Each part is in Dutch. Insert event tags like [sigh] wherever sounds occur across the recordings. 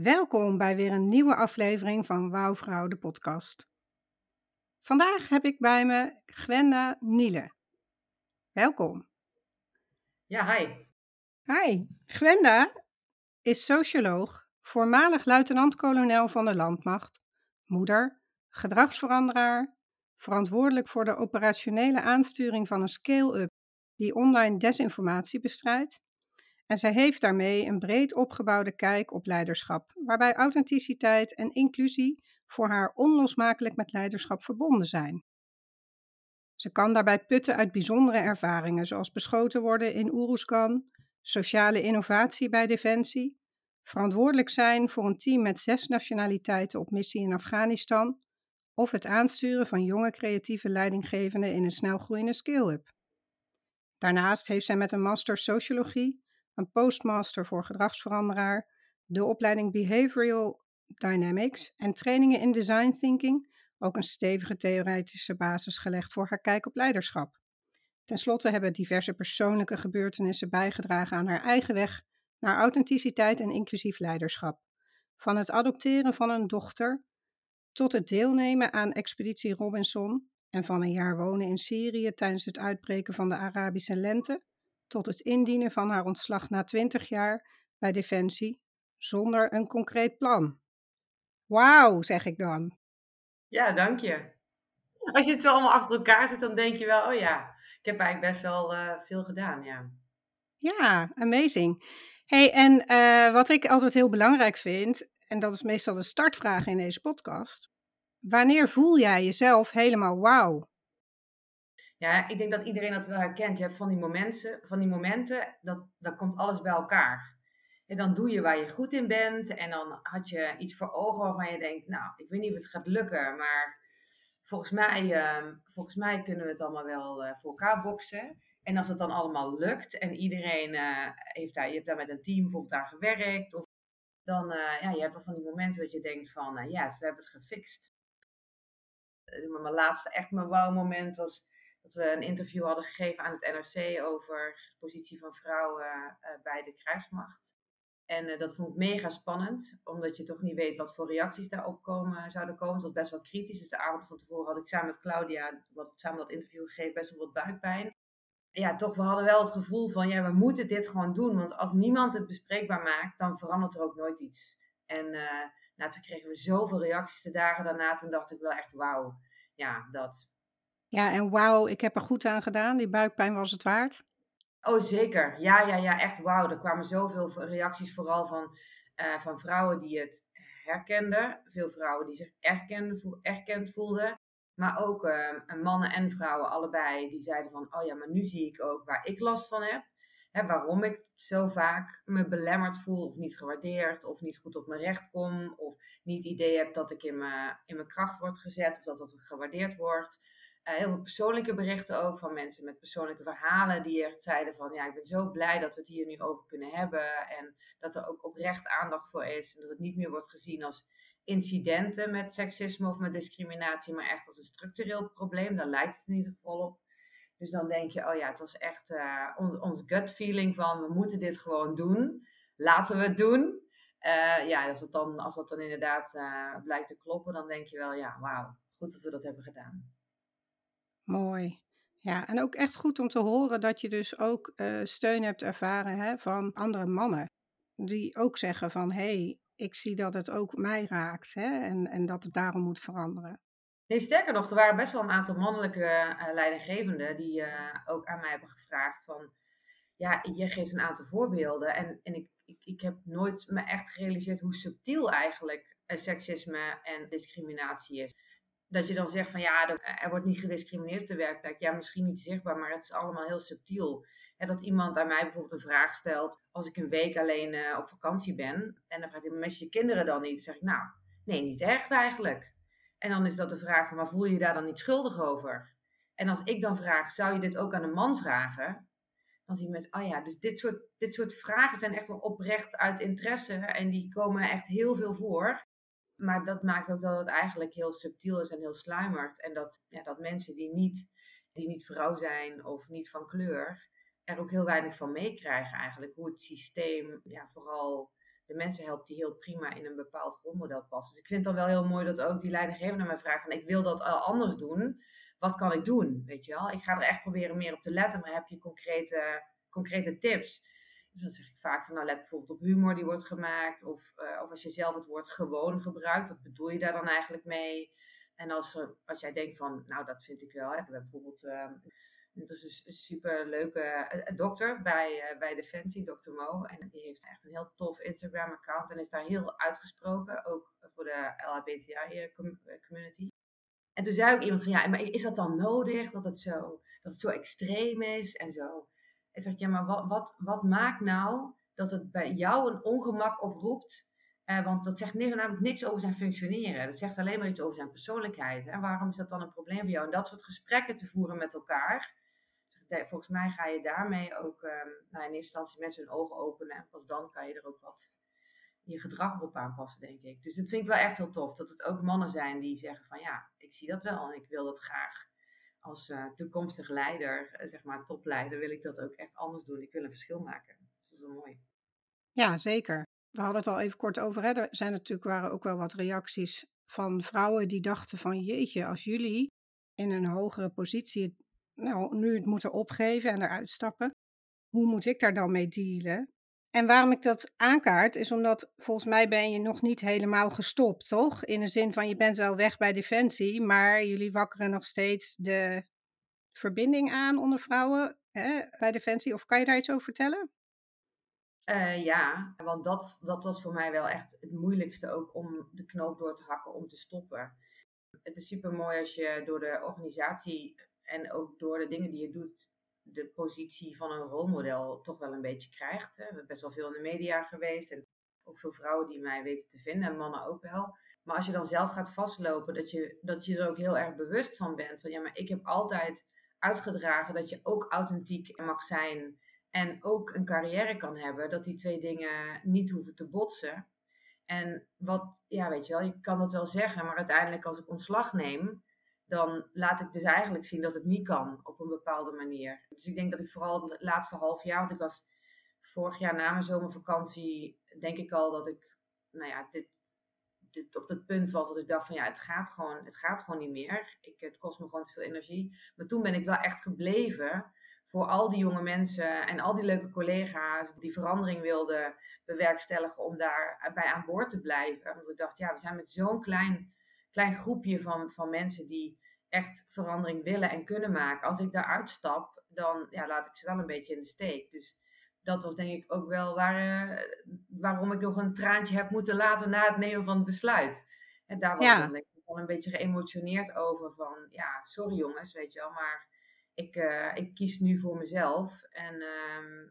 Welkom bij weer een nieuwe aflevering van Wouwvrouw de podcast. Vandaag heb ik bij me Gwenda Niele. Welkom. Ja, hi. Hi, Gwenda is socioloog, voormalig luitenant-kolonel van de landmacht, moeder, gedragsveranderaar, verantwoordelijk voor de operationele aansturing van een scale-up die online desinformatie bestrijdt en zij heeft daarmee een breed opgebouwde kijk op leiderschap, waarbij authenticiteit en inclusie voor haar onlosmakelijk met leiderschap verbonden zijn. Ze kan daarbij putten uit bijzondere ervaringen, zoals beschoten worden in Oeruzgan, sociale innovatie bij Defensie, verantwoordelijk zijn voor een team met zes nationaliteiten op missie in Afghanistan of het aansturen van jonge creatieve leidinggevenden in een snelgroeiende scale-up. Daarnaast heeft zij met een master sociologie een postmaster voor gedragsveranderaar, de opleiding Behavioral Dynamics en trainingen in design thinking, ook een stevige theoretische basis gelegd voor haar kijk op leiderschap. Ten slotte hebben diverse persoonlijke gebeurtenissen bijgedragen aan haar eigen weg naar authenticiteit en inclusief leiderschap. Van het adopteren van een dochter tot het deelnemen aan Expeditie Robinson en van een jaar wonen in Syrië tijdens het uitbreken van de Arabische lente tot het indienen van haar ontslag na 20 jaar bij Defensie zonder een concreet plan. Wauw, zeg ik dan. Ja, dank je. Als je het zo allemaal achter elkaar zet, dan denk je wel, oh ja, ik heb eigenlijk best wel uh, veel gedaan, ja. Ja, amazing. hey, en uh, wat ik altijd heel belangrijk vind, en dat is meestal de startvraag in deze podcast. Wanneer voel jij jezelf helemaal wauw? Ja, ik denk dat iedereen dat wel herkent. Je hebt van die momenten, van die momenten dat, dat komt alles bij elkaar. En dan doe je waar je goed in bent. En dan had je iets voor ogen waarvan je denkt, nou, ik weet niet of het gaat lukken. Maar volgens mij, uh, volgens mij kunnen we het allemaal wel uh, voor elkaar boksen. En als het dan allemaal lukt en iedereen uh, heeft daar, je hebt daar met een team bijvoorbeeld aan gewerkt. Of, dan, uh, ja, je hebt wel van die momenten dat je denkt van, ja, we hebben het gefixt. mijn laatste echt mijn wow moment was dat we een interview hadden gegeven aan het NRC over de positie van vrouwen uh, bij de krijgsmacht. En uh, dat vond ik mega spannend, omdat je toch niet weet wat voor reacties daarop komen, zouden komen. Het was best wel kritisch. Dus de avond van tevoren had ik samen met Claudia, wat, samen dat interview gegeven, best wel wat buikpijn. Ja, toch, we hadden wel het gevoel van, ja, we moeten dit gewoon doen. Want als niemand het bespreekbaar maakt, dan verandert er ook nooit iets. En uh, nou, toen kregen we zoveel reacties de dagen daarna. Toen dacht ik wel echt, wauw, ja, dat. Ja, en wauw, ik heb er goed aan gedaan. Die buikpijn was het waard. Oh, zeker. Ja, ja, ja, echt wauw. Er kwamen zoveel reacties, vooral van, uh, van vrouwen die het herkenden. Veel vrouwen die zich erkend, erkend voelden. Maar ook uh, mannen en vrouwen, allebei, die zeiden van, oh ja, maar nu zie ik ook waar ik last van heb. Hè, waarom ik zo vaak me belemmerd voel, of niet gewaardeerd, of niet goed op mijn recht kom, of niet idee heb dat ik in mijn, in mijn kracht word gezet, of dat dat gewaardeerd wordt. Uh, heel veel persoonlijke berichten ook van mensen met persoonlijke verhalen die echt zeiden van ja, ik ben zo blij dat we het hier nu over kunnen hebben en dat er ook oprecht aandacht voor is en dat het niet meer wordt gezien als incidenten met seksisme of met discriminatie, maar echt als een structureel probleem. Daar lijkt het in ieder geval op. Dus dan denk je, oh ja, het was echt uh, ons, gut feeling van we moeten dit gewoon doen. Laten we het doen. Uh, ja, als, het dan, als dat dan inderdaad blijkt te kloppen, dan denk je wel, ja, wauw, goed dat we dat hebben gedaan. Mooi. Ja, en ook echt goed om te horen dat je dus ook uh, steun hebt ervaren hè, van andere mannen. Die ook zeggen van, hé, hey, ik zie dat het ook mij raakt hè, en, en dat het daarom moet veranderen. Nee, sterker nog, er waren best wel een aantal mannelijke uh, leidinggevenden die uh, ook aan mij hebben gevraagd van, ja, je geeft een aantal voorbeelden en, en ik, ik, ik heb nooit me echt gerealiseerd hoe subtiel eigenlijk seksisme en discriminatie is dat je dan zegt van ja, er wordt niet gediscrimineerd op de werkplek. Ja, misschien niet zichtbaar, maar het is allemaal heel subtiel. En dat iemand aan mij bijvoorbeeld een vraag stelt als ik een week alleen uh, op vakantie ben. En dan vraagt hij, mis je kinderen dan niet? Dan zeg ik, nou, nee, niet echt eigenlijk. En dan is dat de vraag van, maar voel je je daar dan niet schuldig over? En als ik dan vraag, zou je dit ook aan een man vragen? Dan zie je met, oh ja, dus dit soort, dit soort vragen zijn echt wel oprecht uit interesse. En die komen echt heel veel voor. Maar dat maakt ook dat het eigenlijk heel subtiel is en heel sluimert. En dat, ja, dat mensen die niet, die niet vrouw zijn of niet van kleur, er ook heel weinig van meekrijgen eigenlijk. Hoe het systeem ja, vooral de mensen helpt die heel prima in een bepaald rolmodel passen. Dus ik vind het dan wel heel mooi dat ook die leidinggever naar mij vraagt van ik wil dat anders doen. Wat kan ik doen? Weet je wel? Ik ga er echt proberen meer op te letten, maar heb je concrete, concrete tips? Dus dan zeg ik vaak van, nou let bijvoorbeeld op humor die wordt gemaakt. Of, uh, of als je zelf het woord gewoon gebruikt, wat bedoel je daar dan eigenlijk mee? En als, uh, als jij denkt van, nou dat vind ik wel. Hè. We hebben bijvoorbeeld, uh, dat is een super leuke dokter bij, bij Defensie, Dr. Mo. En die heeft echt een heel tof Instagram account en is daar heel uitgesproken. Ook voor de LHBTI-community. En toen zei ook iemand van, ja, maar is dat dan nodig dat het zo, dat het zo extreem is en zo? En zeg maar wat, wat, wat maakt nou dat het bij jou een ongemak oproept? Eh, want dat zegt namelijk niks over zijn functioneren. Dat zegt alleen maar iets over zijn persoonlijkheid. En waarom is dat dan een probleem voor jou? En dat soort gesprekken te voeren met elkaar. Volgens mij ga je daarmee ook um, nou, in eerste instantie mensen hun ogen openen. En pas dan kan je er ook wat je gedrag erop aanpassen, denk ik. Dus dat vind ik wel echt heel tof. Dat het ook mannen zijn die zeggen van ja, ik zie dat wel en ik wil dat graag als uh, toekomstig leider, eh, zeg maar topleider, wil ik dat ook echt anders doen. Ik wil een verschil maken. Dus dat is wel mooi. Ja, zeker. We hadden het al even kort over. Hè. Er zijn natuurlijk waren ook wel wat reacties van vrouwen die dachten van jeetje, als jullie in een hogere positie nou, nu het moeten opgeven en eruit stappen, hoe moet ik daar dan mee dealen? En waarom ik dat aankaart, is omdat volgens mij ben je nog niet helemaal gestopt, toch? In de zin van je bent wel weg bij Defensie, maar jullie wakkeren nog steeds de verbinding aan onder vrouwen hè, bij Defensie. Of kan je daar iets over vertellen? Uh, ja, want dat, dat was voor mij wel echt het moeilijkste ook om de knoop door te hakken om te stoppen. Het is super mooi als je door de organisatie en ook door de dingen die je doet de positie van een rolmodel toch wel een beetje krijgt. Hè. We hebben best wel veel in de media geweest en ook veel vrouwen die mij weten te vinden en mannen ook wel. Maar als je dan zelf gaat vastlopen, dat je, dat je er ook heel erg bewust van bent. Van ja, maar ik heb altijd uitgedragen dat je ook authentiek mag zijn en ook een carrière kan hebben. Dat die twee dingen niet hoeven te botsen. En wat, ja, weet je wel, je kan dat wel zeggen, maar uiteindelijk als ik ontslag neem, dan laat ik dus eigenlijk zien dat het niet kan op een bepaalde manier. Dus ik denk dat ik vooral het laatste half jaar, want ik was vorig jaar na mijn zomervakantie, denk ik al dat ik, nou ja, dit, dit op het punt was dat ik dacht van ja, het gaat gewoon, het gaat gewoon niet meer. Ik, het kost me gewoon te veel energie. Maar toen ben ik wel echt gebleven voor al die jonge mensen en al die leuke collega's die verandering wilden bewerkstelligen om daarbij aan boord te blijven. Want ik dacht, ja, we zijn met zo'n klein klein groepje van, van mensen die echt verandering willen en kunnen maken. Als ik daar uitstap, dan ja, laat ik ze wel een beetje in de steek. Dus dat was denk ik ook wel waar, uh, waarom ik nog een traantje heb moeten laten na het nemen van het besluit. En daar was ja. ik wel een beetje geëmotioneerd over van, ja, sorry jongens, weet je wel, maar ik, uh, ik kies nu voor mezelf. En, uh,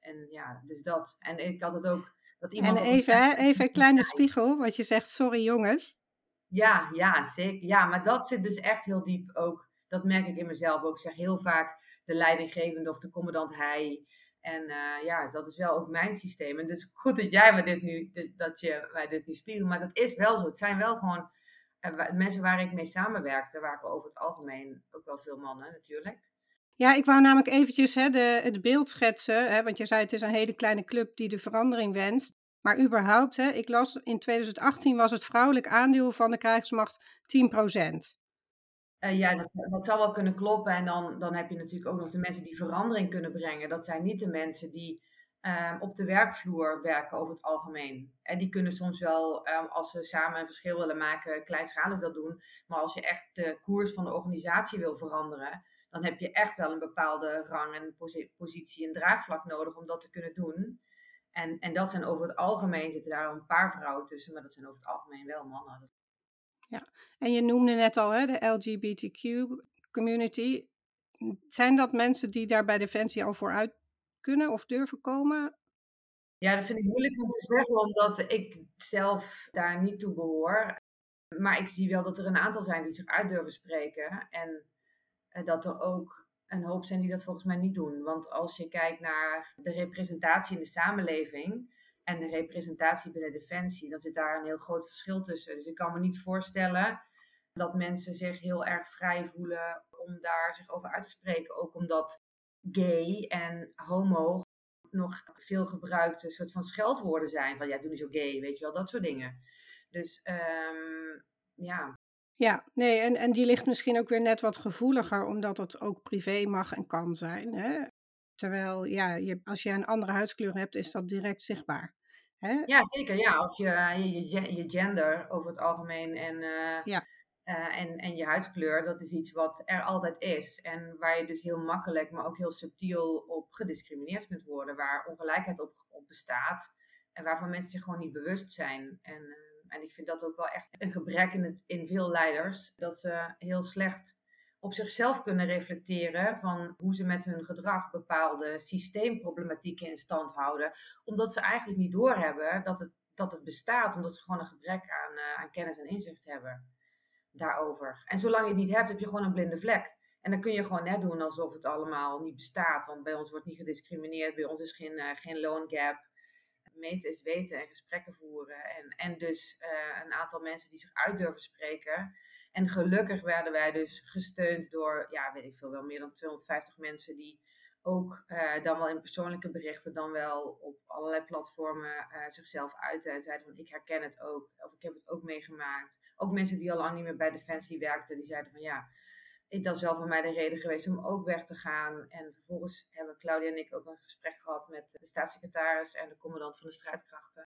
en ja, dus dat. En ik had het ook... Dat iemand en even, even een kleine spiegel, wat je zegt, sorry jongens. Ja, ja, zeker. Ja, maar dat zit dus echt heel diep ook. dat merk ik in mezelf ook. Ik zeg heel vaak de leidinggevende of de commandant hij. En uh, ja, dat is wel ook mijn systeem. En het is goed dat jij me dit nu, dat je mij dit niet spiegelt. Maar dat is wel zo. Het zijn wel gewoon uh, mensen waar ik mee samenwerkte, waren over het algemeen ook wel veel mannen natuurlijk. Ja, ik wou namelijk eventjes hè, de, het beeld schetsen. Hè, want je zei het is een hele kleine club die de verandering wenst. Maar überhaupt, hè, ik las in 2018 was het vrouwelijk aandeel van de krijgsmacht 10 procent. Uh, ja, dat, dat zou wel kunnen kloppen. En dan, dan heb je natuurlijk ook nog de mensen die verandering kunnen brengen. Dat zijn niet de mensen die um, op de werkvloer werken over het algemeen. En die kunnen soms wel, um, als ze samen een verschil willen maken, kleinschalig dat doen. Maar als je echt de koers van de organisatie wil veranderen, dan heb je echt wel een bepaalde rang en positie en draagvlak nodig om dat te kunnen doen. En, en dat zijn over het algemeen, zitten daar een paar vrouwen tussen, maar dat zijn over het algemeen wel mannen. Ja, en je noemde net al hè, de LGBTQ community. Zijn dat mensen die daar bij Defensie al vooruit kunnen of durven komen? Ja, dat vind ik moeilijk om te zeggen, omdat ik zelf daar niet toe behoor. Maar ik zie wel dat er een aantal zijn die zich uit durven spreken. En dat er ook een hoop zijn die dat volgens mij niet doen. Want als je kijkt naar de representatie in de samenleving en de representatie binnen Defensie, dan zit daar een heel groot verschil tussen. Dus ik kan me niet voorstellen dat mensen zich heel erg vrij voelen om daar zich over uit te spreken. Ook omdat gay en homo nog veel gebruikte soort van scheldwoorden zijn. Van ja, doe niet zo gay, weet je wel, dat soort dingen. Dus um, ja, ja, nee, en, en die ligt misschien ook weer net wat gevoeliger, omdat het ook privé mag en kan zijn. Hè? Terwijl, ja, je, als je een andere huidskleur hebt, is dat direct zichtbaar. Hè? Ja, zeker. Ja, of je, je, je gender over het algemeen en, uh, ja. uh, en, en je huidskleur, dat is iets wat er altijd is. En waar je dus heel makkelijk, maar ook heel subtiel op gediscrimineerd kunt worden. Waar ongelijkheid op, op bestaat en waarvan mensen zich gewoon niet bewust zijn. En uh, en ik vind dat ook wel echt een gebrek in, in veel leiders. Dat ze heel slecht op zichzelf kunnen reflecteren van hoe ze met hun gedrag bepaalde systeemproblematieken in stand houden. Omdat ze eigenlijk niet doorhebben dat het, dat het bestaat, omdat ze gewoon een gebrek aan, uh, aan kennis en inzicht hebben daarover. En zolang je het niet hebt, heb je gewoon een blinde vlek. En dan kun je gewoon net doen alsof het allemaal niet bestaat. Want bij ons wordt niet gediscrimineerd, bij ons is geen, uh, geen loan gap meten is weten en gesprekken voeren. En, en dus uh, een aantal mensen die zich uit durven spreken. En gelukkig werden wij dus gesteund door, ja, weet ik veel, wel meer dan 250 mensen die ook uh, dan wel in persoonlijke berichten, dan wel op allerlei platformen uh, zichzelf uiten en zeiden van ik herken het ook, of ik heb het ook meegemaakt. Ook mensen die al lang niet meer bij Defensie werkten, die zeiden van ja, dat is wel voor mij de reden geweest om ook weg te gaan. En vervolgens hebben Claudia en ik ook een gesprek gehad met de staatssecretaris en de commandant van de strijdkrachten.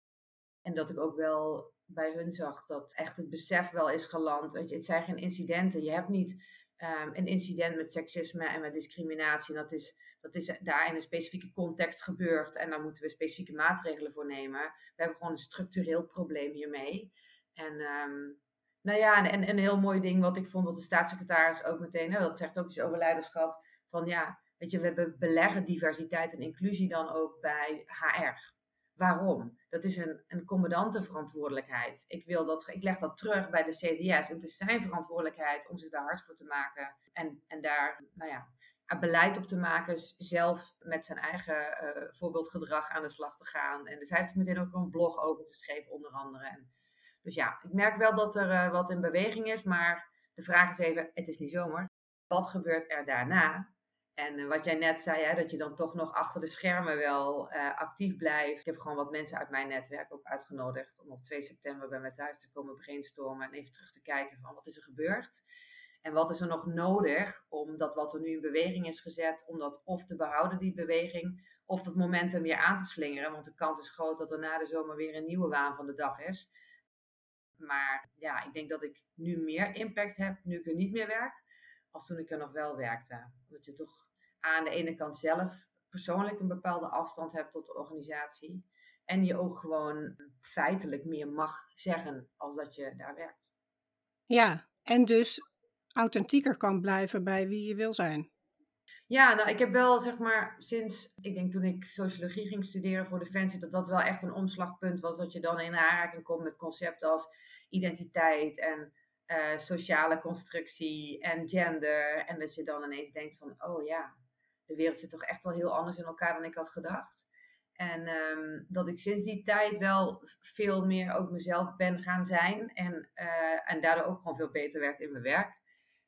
En dat ik ook wel bij hun zag dat echt het besef wel is geland. Je, het zijn geen incidenten. Je hebt niet um, een incident met seksisme en met discriminatie. Dat is, dat is daar in een specifieke context gebeurd. En daar moeten we specifieke maatregelen voor nemen. We hebben gewoon een structureel probleem hiermee. En um, nou ja, en, en een heel mooi ding wat ik vond dat de staatssecretaris ook meteen, hè, dat zegt ook iets over leiderschap, van ja, weet je, we beleggen diversiteit en inclusie dan ook bij HR. Waarom? Dat is een, een commandantenverantwoordelijkheid. Ik, wil dat, ik leg dat terug bij de CDS. Het is zijn verantwoordelijkheid om zich daar hard voor te maken. En, en daar, nou ja, beleid op te maken. Zelf met zijn eigen uh, voorbeeldgedrag aan de slag te gaan. En dus hij heeft er meteen ook een blog over geschreven, onder andere. En dus ja, ik merk wel dat er uh, wat in beweging is, maar de vraag is even, het is niet zomer. Wat gebeurt er daarna? En uh, wat jij net zei, hè, dat je dan toch nog achter de schermen wel uh, actief blijft. Ik heb gewoon wat mensen uit mijn netwerk ook uitgenodigd om op 2 september bij mij thuis te komen brainstormen en even terug te kijken van wat is er gebeurd. En wat is er nog nodig om dat wat er nu in beweging is gezet, om dat of te behouden, die beweging, of dat momentum weer aan te slingeren. Want de kans is groot dat er na de zomer weer een nieuwe waan van de dag is. Maar ja, ik denk dat ik nu meer impact heb nu ik er niet meer werk, als toen ik er nog wel werkte. Omdat je toch aan de ene kant zelf persoonlijk een bepaalde afstand hebt tot de organisatie. En je ook gewoon feitelijk meer mag zeggen als dat je daar werkt. Ja, en dus authentieker kan blijven bij wie je wil zijn. Ja, nou, ik heb wel zeg maar sinds, ik denk toen ik sociologie ging studeren voor Defensie, dat dat wel echt een omslagpunt was. Dat je dan in aanraking komt met concepten als identiteit en eh, sociale constructie en gender. En dat je dan ineens denkt van, oh ja, de wereld zit toch echt wel heel anders in elkaar dan ik had gedacht. En eam, dat ik sinds die tijd wel veel meer ook mezelf ben gaan zijn. En, uh, en daardoor ook gewoon veel beter werd in mijn werk.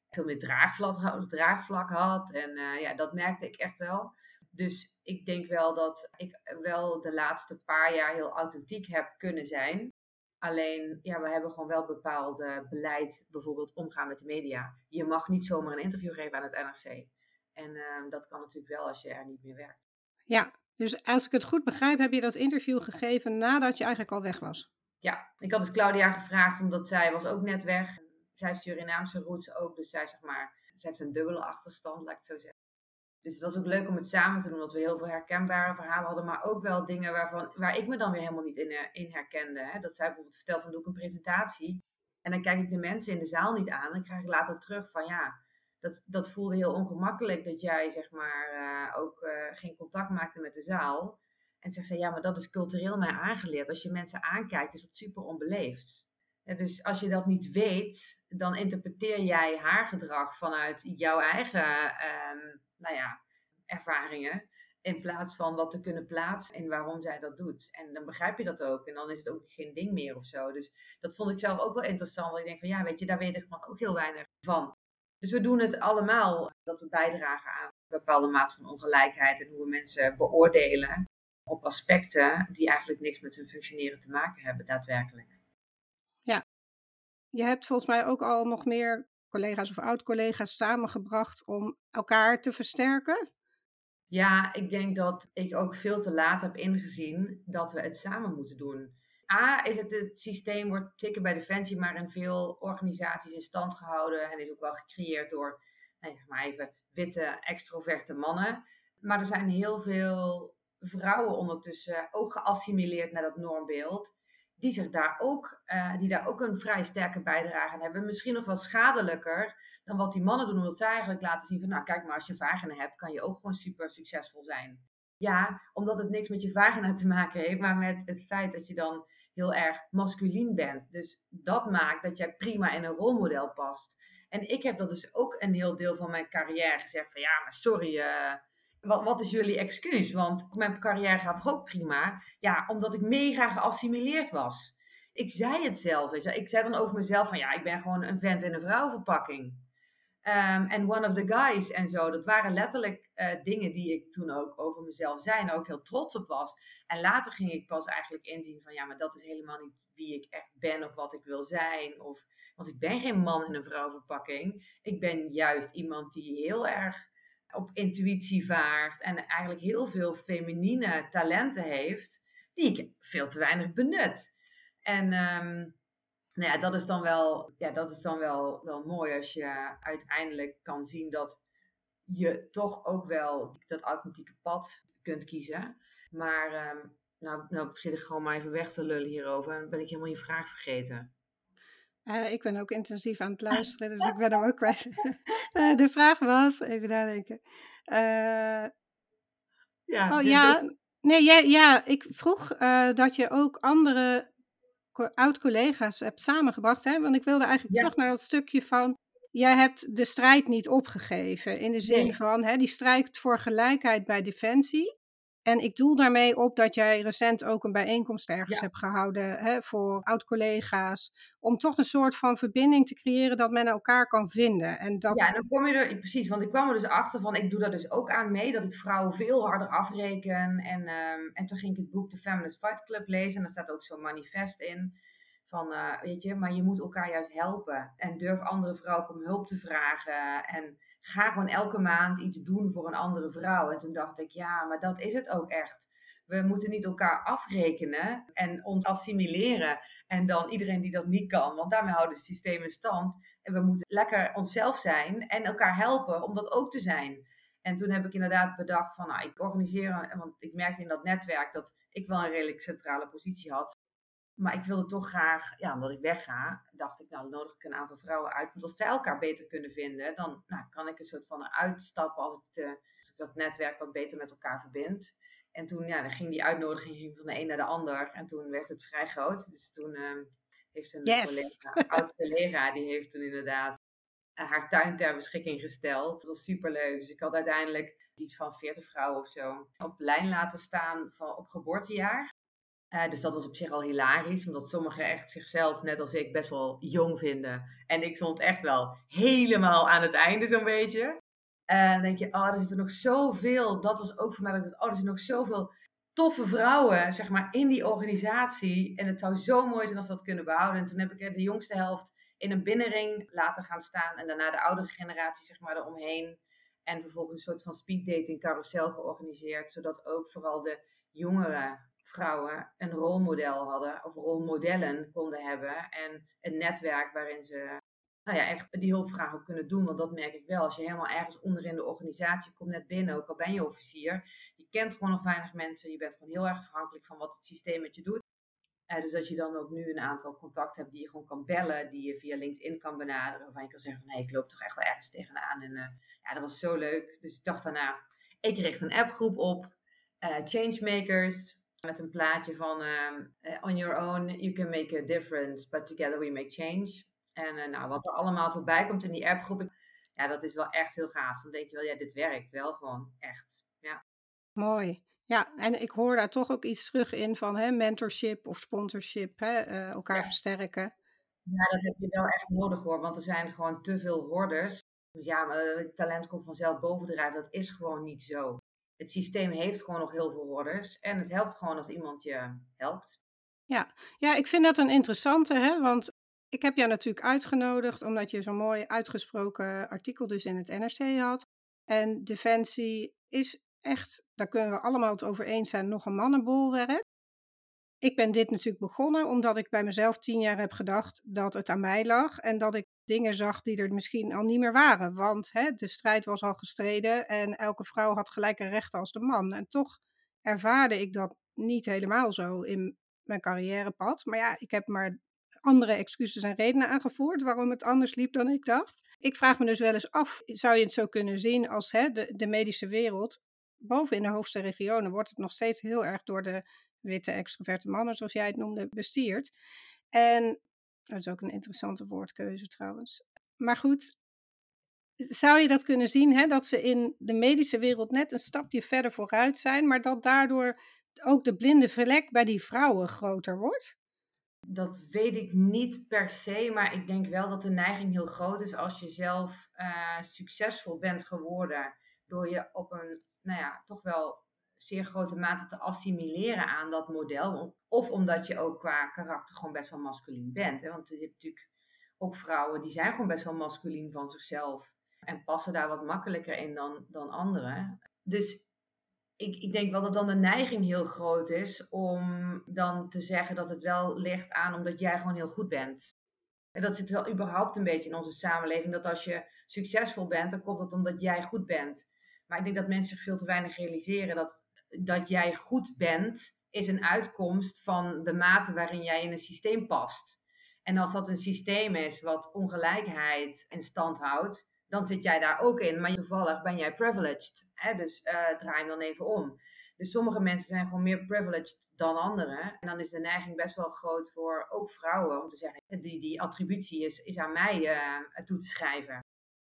Veel meer draagvlak, draagvlak had. En uh, ja, dat merkte ik echt wel. Dus ik denk wel dat ik wel de laatste paar jaar heel authentiek heb kunnen zijn. Alleen, ja, we hebben gewoon wel bepaald beleid, bijvoorbeeld omgaan met de media. Je mag niet zomaar een interview geven aan het NRC. En uh, dat kan natuurlijk wel als je er niet meer werkt. Ja, dus als ik het goed begrijp, heb je dat interview gegeven nadat je eigenlijk al weg was? Ja, ik had dus Claudia gevraagd, omdat zij was ook net weg. Zij heeft Surinaamse roots ook, dus zij zeg maar, zij heeft een dubbele achterstand, laat ik het zo zeggen. Dus het was ook leuk om het samen te doen, omdat we heel veel herkenbare verhalen hadden, maar ook wel dingen waarvan, waar ik me dan weer helemaal niet in, eh, in herkende. Hè. Dat zij bijvoorbeeld vertelt van doe ik een presentatie en dan kijk ik de mensen in de zaal niet aan. Dan krijg ik later terug van ja, dat, dat voelde heel ongemakkelijk dat jij zeg maar uh, ook uh, geen contact maakte met de zaal. En zegt ze, ja, maar dat is cultureel mij aangeleerd. Als je mensen aankijkt, is dat super onbeleefd. En dus als je dat niet weet, dan interpreteer jij haar gedrag vanuit jouw eigen um, nou ja, ervaringen. In plaats van dat te kunnen plaatsen en waarom zij dat doet. En dan begrijp je dat ook. En dan is het ook geen ding meer of zo. Dus dat vond ik zelf ook wel interessant. Want ik denk van ja, weet je, daar weet ik gewoon ook heel weinig van. Dus we doen het allemaal dat we bijdragen aan een bepaalde mate van ongelijkheid en hoe we mensen beoordelen op aspecten die eigenlijk niks met hun functioneren te maken hebben, daadwerkelijk. Ja, je hebt volgens mij ook al nog meer collega's of oud-collega's samengebracht om elkaar te versterken. Ja, ik denk dat ik ook veel te laat heb ingezien dat we het samen moeten doen. A, is het, het systeem wordt zeker bij Defensie, maar in veel organisaties in stand gehouden en is ook wel gecreëerd door, nou, zeg maar even, witte, extroverte mannen. Maar er zijn heel veel vrouwen ondertussen ook geassimileerd naar dat normbeeld, die zich daar ook, uh, die daar ook een vrij sterke bijdrage aan hebben. Misschien nog wel schadelijker dan wat die mannen doen, omdat zij eigenlijk laten zien van, nou kijk maar, als je vagina hebt, kan je ook gewoon super succesvol zijn. Ja, omdat het niks met je vagina te maken heeft, maar met het feit dat je dan heel erg masculien bent. Dus dat maakt dat jij prima in een rolmodel past. En ik heb dat dus ook een heel deel van mijn carrière gezegd van ja, maar sorry, uh, wat, wat is jullie excuus? Want mijn carrière gaat toch ook prima? Ja, omdat ik mega geassimileerd was. Ik zei het zelf. Ik zei dan over mezelf van ja, ik ben gewoon een vent in een vrouwenverpakking. Um, en one of the guys en zo. Dat waren letterlijk uh, dingen die ik toen ook over mezelf zei en ook heel trots op was. En later ging ik pas eigenlijk inzien van ja, maar dat is helemaal niet wie ik echt ben of wat ik wil zijn. Of, want ik ben geen man in een vrouwverpakking. Ik ben juist iemand die heel erg op intuïtie vaart en eigenlijk heel veel feminine talenten heeft, die ik veel te weinig benut. En um, nou ja, dat is dan wel, ja, dat is dan wel, wel mooi als je uiteindelijk kan zien dat je toch ook wel dat authentieke pad kunt kiezen. Maar um, nou, nou zit ik gewoon maar even weg te lullen hierover en ben ik helemaal je vraag vergeten. Uh, ik ben ook intensief aan het luisteren, dus ik ben er ook kwijt. uh, [laughs] de vraag was, even nadenken. Uh, ja, oh, ja, nee, ja, ja, ik vroeg dat je ook andere oud-collega's hebt samengebracht. Hè? Want ik wilde eigenlijk terug naar dat stukje van. Jij hebt de strijd niet opgegeven. In de zin nee. van hè, die strijd voor gelijkheid bij Defensie. En ik doel daarmee op dat jij recent ook een bijeenkomst ergens ja. hebt gehouden hè, voor oud-collega's. Om toch een soort van verbinding te creëren dat men elkaar kan vinden. En dat... Ja, en dan kom je er, precies, want ik kwam er dus achter van, ik doe daar dus ook aan mee, dat ik vrouwen veel harder afreken. En, um, en toen ging ik het boek The Feminist Fight Club lezen en daar staat ook zo'n manifest in. Van, uh, weet je, maar je moet elkaar juist helpen. En durf andere vrouwen om hulp te vragen. En ga gewoon elke maand iets doen voor een andere vrouw. En toen dacht ik, ja, maar dat is het ook echt. We moeten niet elkaar afrekenen en ons assimileren. En dan iedereen die dat niet kan, want daarmee houden het systeem in stand. En we moeten lekker onszelf zijn en elkaar helpen om dat ook te zijn. En toen heb ik inderdaad bedacht van, nou, ik organiseer, want ik merkte in dat netwerk dat ik wel een redelijk centrale positie had. Maar ik wilde toch graag, ja, omdat ik wegga, dacht ik, nou, dan nodig ik een aantal vrouwen uit. Want als zij elkaar beter kunnen vinden, dan nou, kan ik een soort van uitstappen als, het, uh, als ik dat netwerk wat beter met elkaar verbind. En toen ja, dan ging die uitnodiging van de een naar de ander. En toen werd het vrij groot. Dus toen uh, heeft een Yes. collega, oud collega, die heeft toen inderdaad eh, haar tuin ter beschikking gesteld. Dat was superleuk. Dus ik had uiteindelijk iets van 40 vrouwen of zo op lijn laten staan van, op geboortejaar. Eh, dus dat was op zich al hilarisch, omdat sommigen echt zichzelf, net als ik, best wel jong vinden. En ik stond echt wel helemaal aan het einde zo'n beetje. En dan denk je, oh, er zitten nog zoveel. Dat was ook voor mij, dat oh, er zitten nog zoveel toffe vrouwen, zeg maar, in die organisatie. En het zou zo mooi zijn als we dat kunnen behouden. En toen heb ik de jongste helft in een binnenring laten gaan staan. En daarna de oudere generatie, zeg maar, eromheen. En vervolgens een soort van speeddating carousel georganiseerd. Zodat ook vooral de jongere vrouwen een rolmodel hadden. Of rolmodellen konden hebben. En een netwerk waarin ze nou ja, echt die hulpvraag ook kunnen doen. Want dat merk ik wel. Als je helemaal ergens onderin de organisatie komt net binnen, ook al ben je officier. Je kent gewoon nog weinig mensen. Je bent gewoon heel erg afhankelijk van wat het systeem met je doet. Uh, dus dat je dan ook nu een aantal contacten hebt die je gewoon kan bellen, die je via LinkedIn kan benaderen, waarvan je kan zeggen van hé, hey, ik loop toch echt wel ergens tegenaan. En uh, ja, dat was zo leuk. Dus ik dacht daarna, ik richt een appgroep op, uh, Changemakers, met een plaatje van On your own, you can make a difference, but together we make change. En nou, wat er allemaal voorbij komt in die appgroep, ja, dat is wel echt heel gaaf. Dan denk je wel, ja, dit werkt wel gewoon echt. Ja. Mooi. Ja, en ik hoor daar toch ook iets terug in van hè, mentorship of sponsorship, hè, uh, elkaar Ja. versterken. Ja, dat heb je wel echt nodig hoor, want er zijn gewoon te veel worders. Dus ja, maar het talent komt vanzelf bovendrijven, dat is gewoon niet zo. Het systeem heeft gewoon nog heel veel worders en het helpt gewoon als iemand je helpt. Ja, ik vind dat een interessante, hè, want ik heb jou natuurlijk uitgenodigd omdat je zo'n mooi uitgesproken artikel dus in het NRC had. En Defensie is echt, daar kunnen we allemaal het over eens zijn, nog een mannenbolwerk. Ik ben dit natuurlijk begonnen omdat ik bij mezelf tien jaar heb gedacht dat het aan mij lag en dat ik dingen zag die er misschien al niet meer waren. Want hè, de strijd was al gestreden en elke vrouw had gelijke rechten als de man. En toch ervaarde ik dat niet helemaal zo in mijn carrièrepad. Maar ja, ik heb maar andere excuses en redenen aangevoerd waarom het anders liep dan ik dacht. Ik vraag me dus wel eens af, zou je het zo kunnen zien als hè, de, de medische wereld, boven in de hoogste regionen wordt het nog steeds heel erg door de witte extroverte mannen, zoals jij het noemde, bestierd. En dat is ook een interessante woordkeuze trouwens. Maar goed, zou je dat kunnen zien, hè, dat ze in de medische wereld net een stapje verder vooruit zijn, maar dat daardoor ook de blinde vlek bij die vrouwen groter wordt? Dat weet ik niet per se, maar ik denk wel dat de neiging heel groot is als je zelf uh, succesvol bent geworden door je op een, nou ja, toch wel zeer grote mate te assimileren aan dat model. Of omdat je ook qua karakter gewoon best wel masculien bent. Hè? Want je hebt natuurlijk ook vrouwen die zijn gewoon best wel masculien van zichzelf. En passen daar wat makkelijker in dan, dan anderen. Dus ik, ik denk wel dat dan de neiging heel groot is om dan te zeggen dat het wel ligt aan omdat jij gewoon heel goed bent. En dat zit wel überhaupt een beetje in onze samenleving. Dat als je succesvol bent, dan komt dat omdat jij goed bent. Maar ik denk dat mensen zich veel te weinig realiseren dat dat jij goed bent, is een uitkomst van de mate waarin jij in een systeem past. En als dat een systeem is wat ongelijkheid in stand houdt, dan zit jij daar ook in. Maar toevallig ben jij privileged. Hè? Dus uh, draai hem dan even om. Dus sommige mensen zijn gewoon meer privileged dan anderen. En dan is de neiging best wel groot voor ook vrouwen om te zeggen: die, die attributie is, is aan mij uh, toe te schrijven.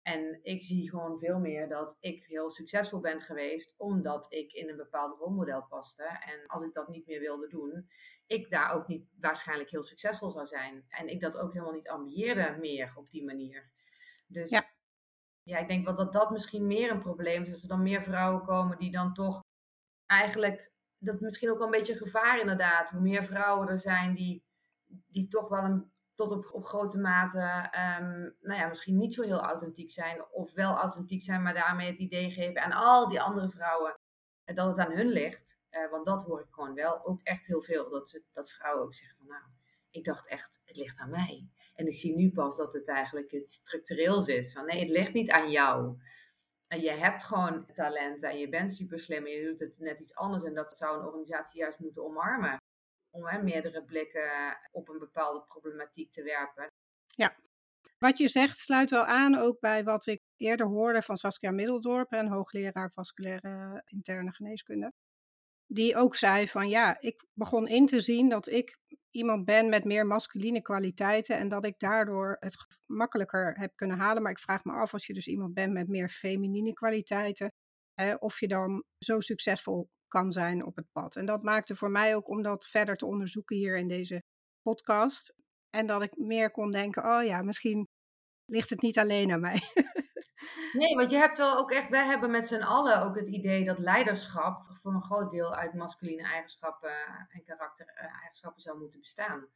En ik zie gewoon veel meer dat ik heel succesvol ben geweest omdat ik in een bepaald rolmodel paste. En als ik dat niet meer wilde doen, ik daar ook niet waarschijnlijk heel succesvol zou zijn. En ik dat ook helemaal niet ambieerde meer op die manier. Dus ja, ja ik denk wel dat dat misschien meer een probleem is. Dat er dan meer vrouwen komen die dan toch eigenlijk, dat misschien ook wel een beetje gevaar inderdaad. Hoe meer vrouwen er zijn die, die toch wel een tot op, op grote mate, um, nou ja, misschien niet zo heel authentiek zijn. Of wel authentiek zijn, maar daarmee het idee geven aan al die andere vrouwen dat het aan hun ligt. Uh, want dat hoor ik gewoon wel ook echt heel veel. Dat, dat vrouwen ook zeggen van nou, ik dacht echt, het ligt aan mij. En ik zie nu pas dat het eigenlijk iets structureels is. Van nee, het ligt niet aan jou. En je hebt gewoon talent en je bent super slim en je doet het net iets anders. En dat zou een organisatie juist moeten omarmen om hè, meerdere blikken op een bepaalde problematiek te werpen. Ja, wat je zegt sluit wel aan ook bij wat ik eerder hoorde van Saskia Middeldorp, een hoogleraar vasculaire interne geneeskunde. die ook zei van ja, ik begon in te zien dat ik iemand ben met meer masculine kwaliteiten en dat ik daardoor het makkelijker heb kunnen halen. Maar ik vraag me af als je dus iemand bent met meer feminine kwaliteiten, hè, of je dan zo succesvol kan zijn op het pad. En dat maakte voor mij ook om dat verder te onderzoeken hier in deze podcast. En dat ik meer kon denken, oh ja, misschien ligt het niet alleen aan mij. [laughs] Nee, want je hebt wel ook echt, wij hebben met z'n allen ook het idee dat leiderschap voor een groot deel uit masculine eigenschappen en karaktereigenschappen zou moeten bestaan.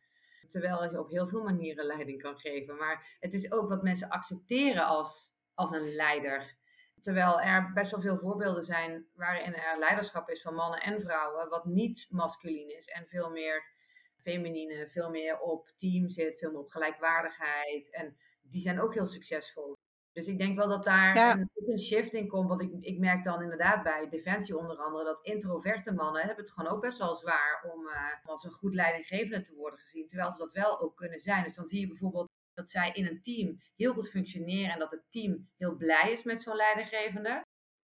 Terwijl je op heel veel manieren leiding kan geven. Maar het is ook wat mensen accepteren als, als een leider. Terwijl er best wel veel voorbeelden zijn waarin er leiderschap is van mannen en vrouwen, wat niet masculin is en veel meer feminine, veel meer op team zit, veel meer op gelijkwaardigheid. En die zijn ook heel succesvol. Dus ik denk wel dat daar een, een, shift in komt. Want ik, ik merk dan inderdaad bij Defensie onder andere dat introverte mannen hebben het gewoon ook best wel zwaar om uh, als een goed leidinggevende te worden gezien. Terwijl ze dat wel ook kunnen zijn. Dus dan zie je bijvoorbeeld dat zij in een team heel goed functioneren en dat het team heel blij is met zo'n leidinggevende.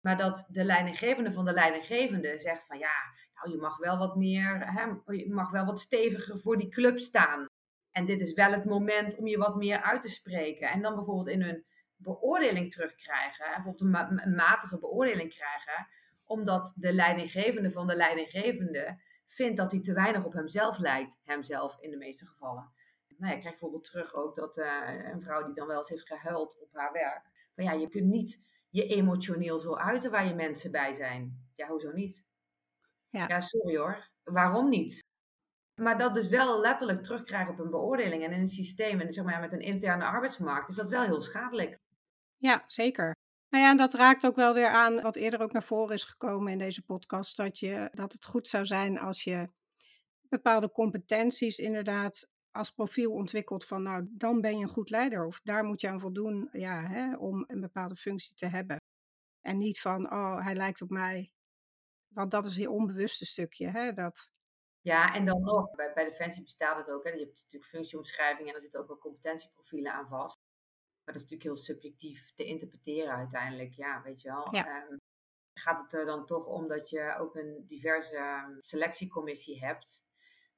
Maar dat de leidinggevende van de leidinggevende zegt van ja, nou je mag wel wat meer, hè, je mag wel wat steviger voor die club staan. En dit is wel het moment om je wat meer uit te spreken. En dan bijvoorbeeld in hun beoordeling terugkrijgen, bijvoorbeeld een, een matige beoordeling krijgen, omdat de leidinggevende van de leidinggevende vindt dat hij te weinig op hemzelf lijkt, hemzelf in de meeste gevallen. Nou, je krijgt bijvoorbeeld terug ook dat uh, een vrouw die dan wel eens heeft gehuild op haar werk, van ja, je kunt niet je emotioneel zo uiten waar je mensen bij zijn. Ja, hoezo niet? Ja, ja sorry hoor. Waarom niet? Maar dat dus wel letterlijk terugkrijgen op een beoordeling en in een systeem en zeg maar met een interne arbeidsmarkt, is dat wel heel schadelijk. Ja, zeker. Nou ja, en dat raakt ook wel weer aan wat eerder ook naar voren is gekomen in deze podcast. Dat, je, dat het goed zou zijn als je bepaalde competenties inderdaad als profiel ontwikkelt van nou, dan ben je een goed leider. Of daar moet je aan voldoen ja, hè, om een bepaalde functie te hebben. En niet van, oh, hij lijkt op mij. Want dat is je onbewuste stukje. Hè, dat... Ja, en dan nog, bij, bij Defensie bestaat het ook. Hè, je hebt natuurlijk functieomschrijving en er zitten ook wel competentieprofielen aan vast. Maar dat is natuurlijk heel subjectief te interpreteren uiteindelijk. Ja, weet je wel. Ehm, gaat het er dan toch om dat je ook een diverse ehm, selectiecommissie hebt.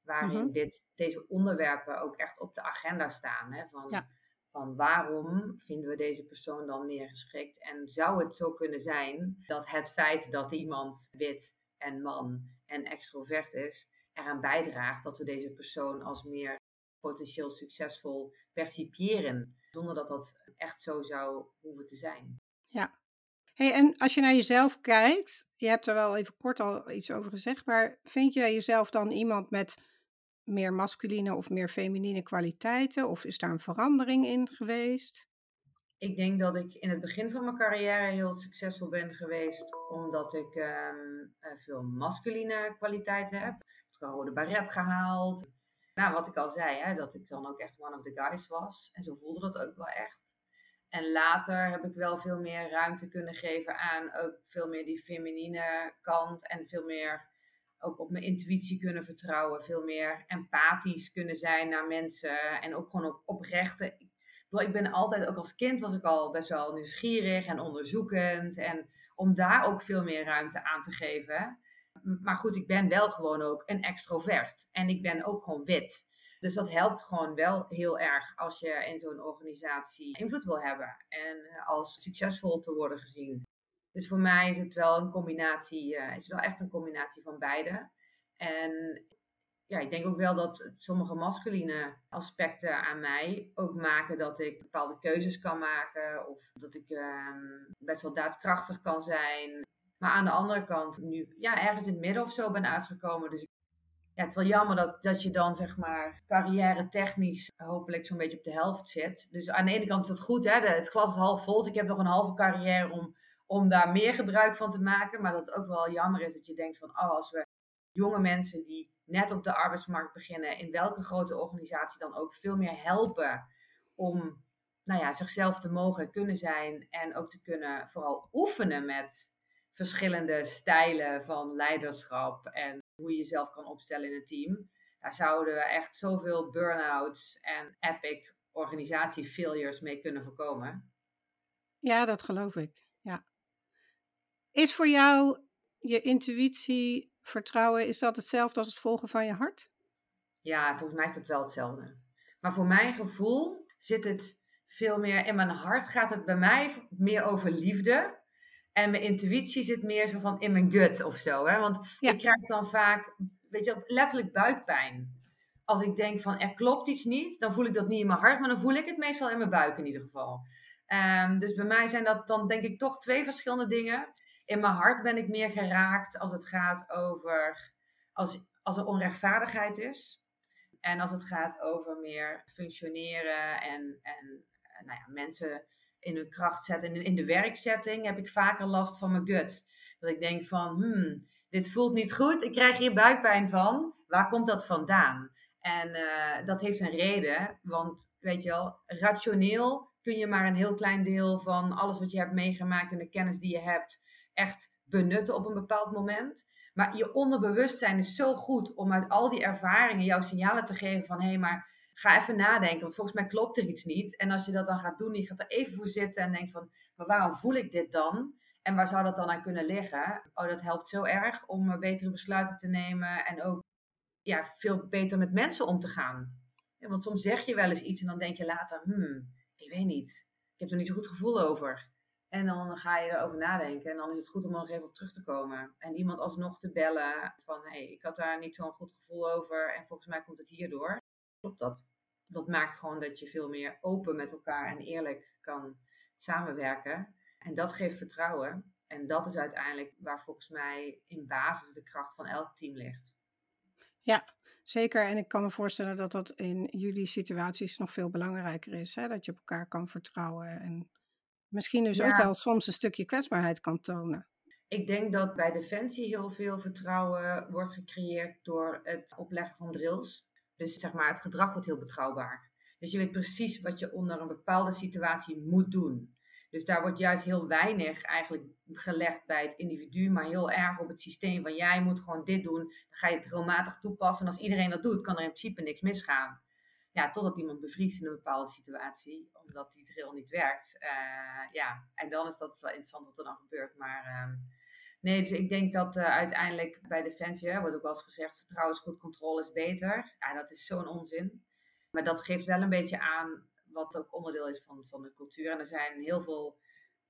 Waarin mhm. dit, deze onderwerpen ook echt op de agenda staan. Hè? Van, van waarom vinden we deze persoon dan meer geschikt? En zou het zo kunnen zijn dat het feit dat iemand wit en man en extrovert is, eraan bijdraagt dat we deze persoon als meer potentieel succesvol percipiëren, zonder dat dat echt zo zou hoeven te zijn. Ja. Hey, en als je naar jezelf kijkt, je hebt er wel even kort al iets over gezegd, maar vind jij jezelf dan iemand met meer masculine of meer feminine kwaliteiten? Of is daar een verandering in geweest? Ik denk dat ik in het begin van mijn carrière heel succesvol ben geweest, omdat ik ehm, eh, veel masculine kwaliteiten heb. Ik heb rode baret gehaald, nou, wat ik al zei, hè, dat ik dan ook echt one of the guys was. En zo voelde dat ook wel echt. En later heb ik wel veel meer ruimte kunnen geven aan ook veel meer die feminine kant. En veel meer ook op mijn intuïtie kunnen vertrouwen. Veel meer empathisch kunnen zijn naar mensen. En ook gewoon op, oprechte. Ik, ik ben altijd, ook als kind was ik al best wel nieuwsgierig en onderzoekend. En om daar ook veel meer ruimte aan te geven maar goed, ik ben wel gewoon ook een extrovert. En ik ben ook gewoon wit. Dus dat helpt gewoon wel heel erg als je in zo'n organisatie invloed wil hebben. En als succesvol te worden gezien. Dus voor mij is het wel een combinatie, uh, is het wel echt een combinatie van beide. En ja, ik denk ook wel dat sommige masculine aspecten aan mij ook maken dat ik bepaalde keuzes kan maken. Of dat ik ehm, best wel daadkrachtig kan zijn. Maar aan de andere kant nu ja, ergens in het midden of zo ben uitgekomen. Dus ja, het is wel jammer dat, dat je dan zeg maar carrière technisch hopelijk zo'n beetje op de helft zit. Dus aan de ene kant is dat goed, hè, het glas is half vol. Dus ik heb nog een halve carrière om, om daar meer gebruik van te maken. Maar dat het ook wel jammer is dat je denkt van, oh, als we jonge mensen die net op de arbeidsmarkt beginnen, in welke grote organisatie dan ook veel meer helpen om nou ja, zichzelf te mogen kunnen zijn en ook te kunnen vooral oefenen met verschillende stijlen van leiderschap en hoe je jezelf kan opstellen in een team. Daar zouden we echt zoveel burn-outs en epic organisatie-failures mee kunnen voorkomen. Ja, dat geloof ik. Ja. Is voor jou je intuïtie vertrouwen, is dat hetzelfde als het volgen van je hart? Ja, volgens mij is dat wel hetzelfde. Maar voor mijn gevoel zit het veel meer in mijn hart. Gaat het bij mij meer over liefde. En mijn intuïtie zit meer zo van in mijn gut of zo. Hè? Want ik krijg dan vaak, weet je, letterlijk buikpijn. Als ik denk van er klopt iets niet, dan voel ik dat niet in mijn hart, maar dan voel ik het meestal in mijn buik in ieder geval. Um, dus bij mij zijn dat dan denk ik toch twee verschillende dingen. In mijn hart ben ik meer geraakt als het gaat over als, als er onrechtvaardigheid is. En als het gaat over meer functioneren en, en nou ja, mensen in hun kracht zetten. In, de werkzetting heb ik vaker last van mijn gut. Dat ik denk van, hmm, dit voelt niet goed, ik krijg hier buikpijn van. Waar komt dat vandaan? En uh, dat heeft een reden, want weet je wel, rationeel kun je maar een heel klein deel van alles wat je hebt meegemaakt en de kennis die je hebt echt benutten op een bepaald moment. Maar je onderbewustzijn is zo goed om uit al die ervaringen jouw signalen te geven van hé, hey, maar ga even nadenken, want volgens mij klopt er iets niet. En als je dat dan gaat doen, je gaat er even voor zitten en denkt van, maar waarom voel ik dit dan? En waar zou dat dan aan kunnen liggen? Oh, dat helpt zo erg om betere besluiten te nemen en ook ja, veel beter met mensen om te gaan. want soms zeg je wel eens iets en dan denk je later, hmm, ik weet niet. Ik heb er niet zo goed gevoel over. En dan ga je erover nadenken. En dan is het goed om nog even op terug te komen. En iemand alsnog te bellen van, hé, hey, ik had daar niet zo'n goed gevoel over. En volgens mij komt het hierdoor. Klopt dat? Dat maakt gewoon dat je veel meer open met elkaar en eerlijk kan samenwerken. En dat geeft vertrouwen. En dat is uiteindelijk waar volgens mij in basis de kracht van elk team ligt. Ja, zeker. En ik kan me voorstellen dat dat in jullie situaties nog veel belangrijker is. Hè? Dat je op elkaar kan vertrouwen en misschien dus ook wel soms een stukje kwetsbaarheid kan tonen. Ik denk dat bij Defensie heel veel vertrouwen wordt gecreëerd door het opleggen van drills. Dus zeg maar, het gedrag wordt heel betrouwbaar. Dus je weet precies wat je onder een bepaalde situatie moet doen. Dus daar wordt juist heel weinig eigenlijk gelegd bij het individu, maar heel erg op het systeem van jij moet gewoon dit doen. Dan ga je het regelmatig toepassen. En als iedereen dat doet, kan er in principe niks misgaan. Ja, totdat iemand bevriest in een bepaalde situatie, omdat die drill niet werkt. Uh, ja, en dan is dat wel interessant wat er dan gebeurt. Maar uh, nee, dus ik denk dat uh, uiteindelijk bij Defensie, hè, wordt ook wel eens gezegd, vertrouwen is goed, controle is beter. Ja, dat is zo'n onzin. Maar dat geeft wel een beetje aan wat ook onderdeel is van, van de cultuur. En er zijn heel veel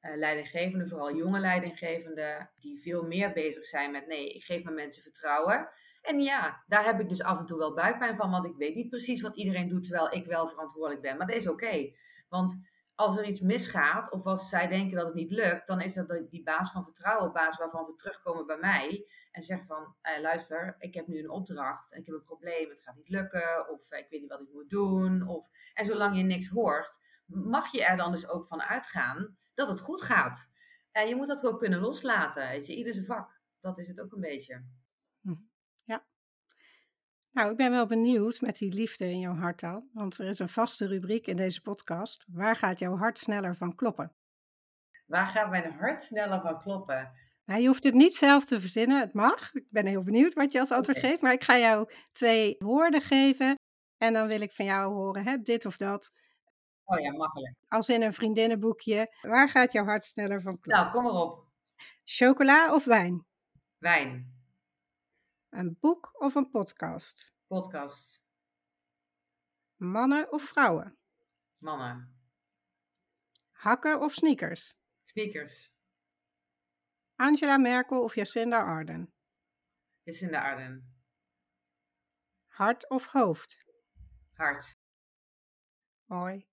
uh, leidinggevenden, vooral jonge leidinggevenden, die veel meer bezig zijn met nee, ik geef mijn mensen vertrouwen. En ja, daar heb ik dus af en toe wel buikpijn van, want ik weet niet precies wat iedereen doet terwijl ik wel verantwoordelijk ben. Maar dat is oké. Want als er iets misgaat of als zij denken dat het niet lukt, dan is dat die baas van vertrouwen, baas waarvan ze terugkomen bij mij en zeggen van, eh, luister, ik heb nu een opdracht en ik heb een probleem, het gaat niet lukken of eh, ik weet niet wat ik moet doen. Of, en zolang je niks hoort, mag je er dan dus ook van uitgaan dat het goed gaat. En je moet dat ook kunnen loslaten, weet je, ieder zijn vak. Dat is het ook een beetje. Hm. Nou, ik ben wel benieuwd met die liefde in jouw hart dan. Want er is een vaste rubriek in deze podcast. Waar gaat jouw hart sneller van kloppen? Waar gaat mijn hart sneller van kloppen? Nou, je hoeft het niet zelf te verzinnen. Het mag. Ik ben heel benieuwd wat je als antwoord geeft. Maar ik ga jou twee woorden geven. En dan wil ik van jou horen, hè, dit of dat. Oh ja, makkelijk. Als in een vriendinnenboekje. Waar gaat jouw hart sneller van kloppen? Nou, kom maar op. Chocola of wijn? Wijn. Een boek of een podcast? Podcast. Mannen of vrouwen? Mannen. Hakken of sneakers? Sneakers. Angela Merkel of Jacinda Arden? Jacinda Arden. Hart of hoofd? Hart. Mooi.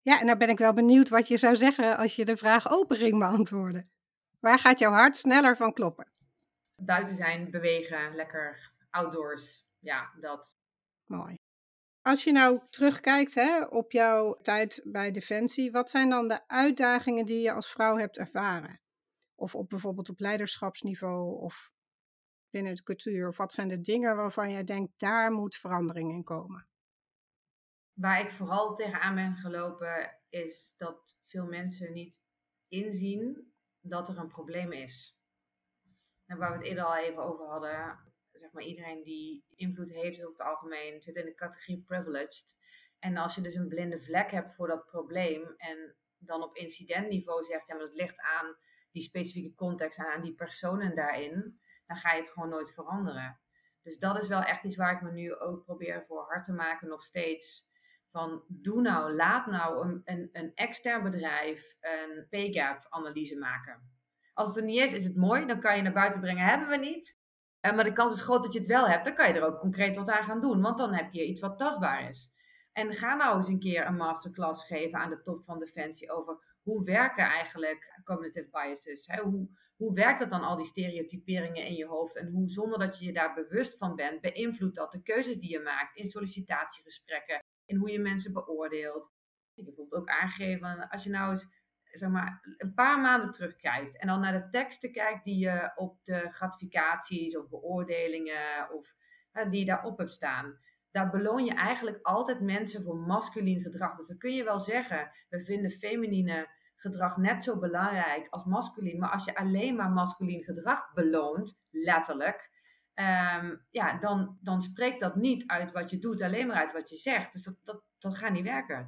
Ja, en dan ben ik wel benieuwd wat je zou zeggen als je de vraag open ging beantwoorden. Waar gaat jouw hart sneller van kloppen? Buiten zijn, bewegen, lekker outdoors. Ja, dat. Mooi. Als je nou terugkijkt hè, op jouw tijd bij Defensie, wat zijn dan de uitdagingen die je als vrouw hebt ervaren? Of op bijvoorbeeld op leiderschapsniveau of binnen de cultuur? Of wat zijn de dingen waarvan jij denkt, daar moet verandering in komen? Waar ik vooral tegenaan ben gelopen, is dat veel mensen niet inzien dat er een probleem is. Waar we het eerder al even over hadden, zeg maar iedereen die invloed heeft over het algemeen, zit in de categorie privileged. En als je dus een blinde vlek hebt voor dat probleem en dan op incidentniveau zegt, ja maar dat ligt aan die specifieke context en aan die personen daarin, dan ga je het gewoon nooit veranderen. Dus dat is wel echt iets waar ik me nu ook probeer voor hard te maken, nog steeds. Van doe nou, laat nou een, een, een extern bedrijf een pay gap analyse maken. Als het er niet is, is het mooi, dan kan je naar buiten brengen, hebben we niet. Uh, maar de kans is groot dat je het wel hebt, dan kan je er ook concreet wat aan gaan doen, want dan heb je iets wat tastbaar is. En ga nou eens een keer een masterclass geven aan de top van Defensie over hoe werken eigenlijk cognitive biases? Hoe, hoe werkt dat dan, al die stereotyperingen in je hoofd? En hoe, zonder dat je je daar bewust van bent, beïnvloedt dat de keuzes die je maakt in sollicitatiegesprekken, in hoe je mensen beoordeelt? Heb bijvoorbeeld ook aangegeven, als je nou eens zeg maar, een paar maanden terugkijkt en dan naar de teksten kijkt die je op de gratificaties of beoordelingen of die je daarop hebt staan daar beloon je eigenlijk altijd mensen voor masculien gedrag. Dus dan kun je wel zeggen, we vinden feminine gedrag net zo belangrijk als masculien. Maar als je alleen maar masculien gedrag beloont, letterlijk, ehm, ja, dan, dan spreekt dat niet uit wat je doet, alleen maar uit wat je zegt. Dus dat, dat, dat gaat niet werken.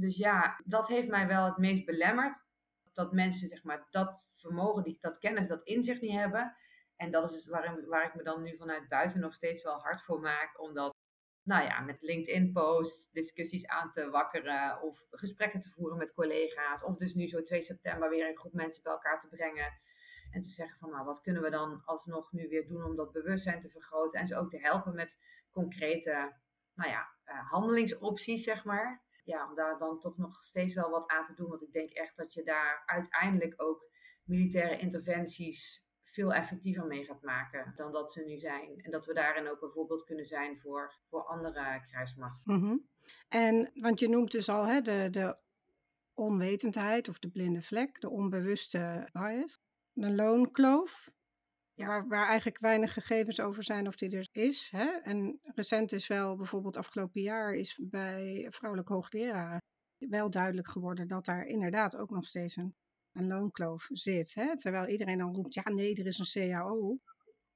Dus ja, dat heeft mij wel het meest belemmerd. Dat mensen, zeg maar, dat vermogen, die, dat kennis, dat inzicht niet hebben. En dat is dus waar, waar ik me dan nu vanuit buiten nog steeds wel hard voor maak. Omdat nou ja, met LinkedIn-posts discussies aan te wakkeren of gesprekken te voeren met collega's. Of dus nu zo 2 september weer een groep mensen bij elkaar te brengen. En te zeggen van nou, wat kunnen we dan alsnog nu weer doen om dat bewustzijn te vergroten. En ze ook te helpen met concrete, nou ja, uh, handelingsopties, zeg maar. Ja, om daar dan toch nog steeds wel wat aan te doen. Want ik denk echt dat je daar uiteindelijk ook militaire interventies veel effectiever mee gaat maken dan dat ze nu zijn. En dat we daarin ook een voorbeeld kunnen zijn voor, voor andere krijgsmachten. Mhm. En, want je noemt dus al hè, de, de onwetendheid of de blinde vlek, de onbewuste bias, de loonkloof. Waar, waar eigenlijk weinig gegevens over zijn of die er is. Hè? En recent is wel, bijvoorbeeld afgelopen jaar, is bij vrouwelijke hoogleraren wel duidelijk geworden dat daar inderdaad ook nog steeds een een loonkloof zit. Hè? Terwijl iedereen dan roept, ja nee, er is een CAO.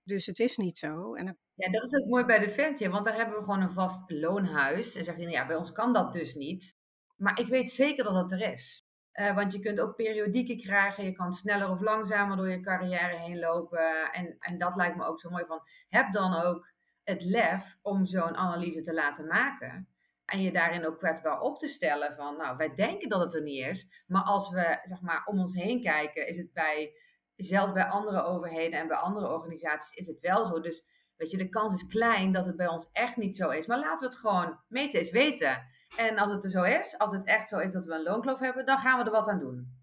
Dus het is niet zo. En Ja, dat is ook mooi bij Defensie, want daar hebben we gewoon een vast loonhuis. En zegt nou ja, bij ons kan dat dus niet. Maar ik weet zeker dat dat er is. Uh, want je kunt ook periodieken krijgen. Je kan sneller of langzamer door je carrière heen lopen. En, en dat lijkt me ook zo mooi van. Heb dan ook het lef om zo'n analyse te laten maken. En je daarin ook kwetsbaar op te stellen van, nou, wij denken dat het er niet is. Maar als we, zeg maar, om ons heen kijken, is het bij, zelfs bij andere overheden en bij andere organisaties, is het wel zo. Dus, weet je, de kans is klein dat het bij ons echt niet zo is. Maar laten we het gewoon meten is weten. En als het er zo is, als het echt zo is dat we een loonkloof hebben, dan gaan we er wat aan doen.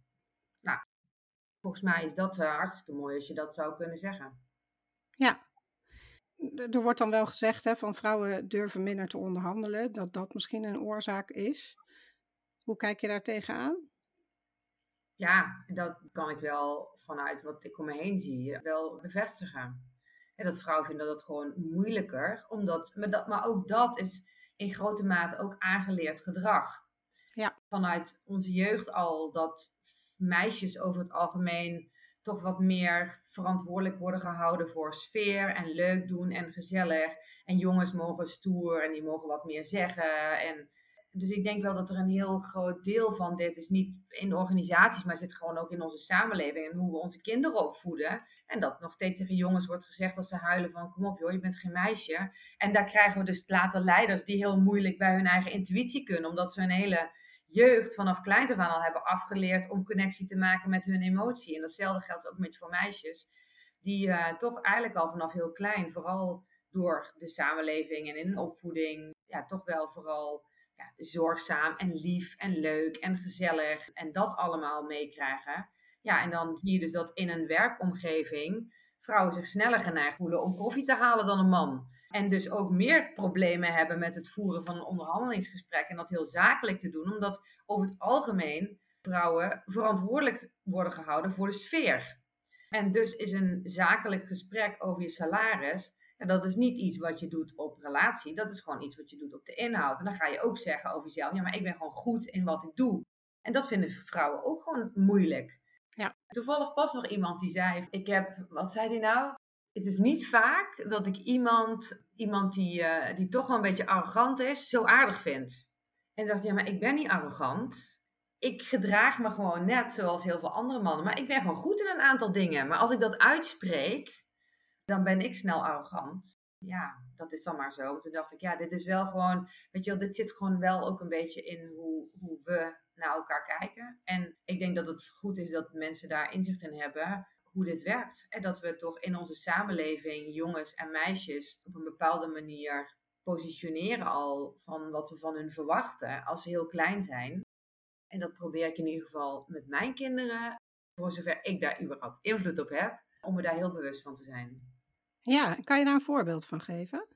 Nou, volgens mij is dat uh, hartstikke mooi als je dat zou kunnen zeggen. Ja, er wordt dan wel gezegd hè, van vrouwen durven minder te onderhandelen, dat dat misschien een oorzaak is. Hoe kijk je daar tegenaan? Ja, dat kan ik wel vanuit wat ik om me heen zie wel bevestigen. En dat vrouwen vinden dat gewoon moeilijker, omdat, maar, dat, maar ook dat is in grote mate ook aangeleerd gedrag. Ja. Vanuit onze jeugd al dat meisjes over het algemeen toch wat meer verantwoordelijk worden gehouden voor sfeer en leuk doen en gezellig. En jongens mogen stoer en die mogen wat meer zeggen. En dus ik denk wel dat er een heel groot deel van dit is niet in organisaties, maar zit gewoon ook in onze samenleving en hoe we onze kinderen opvoeden. En dat nog steeds tegen jongens wordt gezegd als ze huilen van kom op joh, je bent geen meisje. En daar krijgen we dus later leiders die heel moeilijk bij hun eigen intuïtie kunnen, omdat ze een hele jeugd vanaf klein af aan al hebben afgeleerd om connectie te maken met hun emotie. En datzelfde geldt ook met voor meisjes, die uh, toch eigenlijk al vanaf heel klein, vooral door de samenleving en in hun opvoeding, ja, toch wel vooral zorgzaam en lief en leuk en gezellig en dat allemaal meekrijgen. Ja, en dan zie je dus dat in een werkomgeving vrouwen zich sneller geneigd voelen om koffie te halen dan een man. En dus ook meer problemen hebben met het voeren van een onderhandelingsgesprek en dat heel zakelijk te doen, omdat over het algemeen vrouwen verantwoordelijk worden gehouden voor de sfeer. En dus is een zakelijk gesprek over je salaris, en dat is niet iets wat je doet op relatie, dat is gewoon iets wat je doet op de inhoud. En dan ga je ook zeggen over jezelf, ja, maar ik ben gewoon goed in wat ik doe. En dat vinden vrouwen ook gewoon moeilijk. Ja. Toevallig pas nog iemand die zei, ik heb, wat zei die nou? het is niet vaak dat ik iemand, iemand die, uh, die toch wel een beetje arrogant is, zo aardig vind. En dacht, ja, maar ik ben niet arrogant. Ik gedraag me gewoon net zoals heel veel andere mannen. Maar ik ben gewoon goed in een aantal dingen. Maar als ik dat uitspreek, dan ben ik snel arrogant. Ja, dat is dan maar zo. Toen dacht ik, ja, dit is wel gewoon, weet je wel, dit zit gewoon wel ook een beetje in hoe, hoe we naar elkaar kijken. En ik denk dat het goed is dat mensen daar inzicht in hebben hoe dit werkt. En dat we toch in onze samenleving jongens en meisjes op een bepaalde manier positioneren al van wat we van hun verwachten als ze heel klein zijn. En dat probeer ik in ieder geval met mijn kinderen, voor zover ik daar überhaupt invloed op heb, om me daar heel bewust van te zijn. Ja, kan je daar een voorbeeld van geven?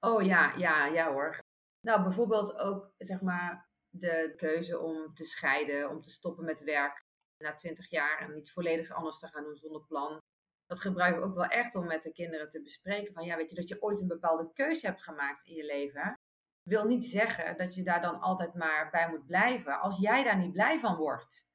Oh ja, ja, ja hoor. Nou, bijvoorbeeld ook zeg maar de keuze om te scheiden, om te stoppen met werk na twintig jaar en iets volledig anders te gaan doen zonder plan. Dat gebruik ik ook wel echt om met de kinderen te bespreken. Van ja, weet je, dat je ooit een bepaalde keuze hebt gemaakt in je leven. Wil niet zeggen dat je daar dan altijd maar bij moet blijven. Als jij daar niet blij van wordt.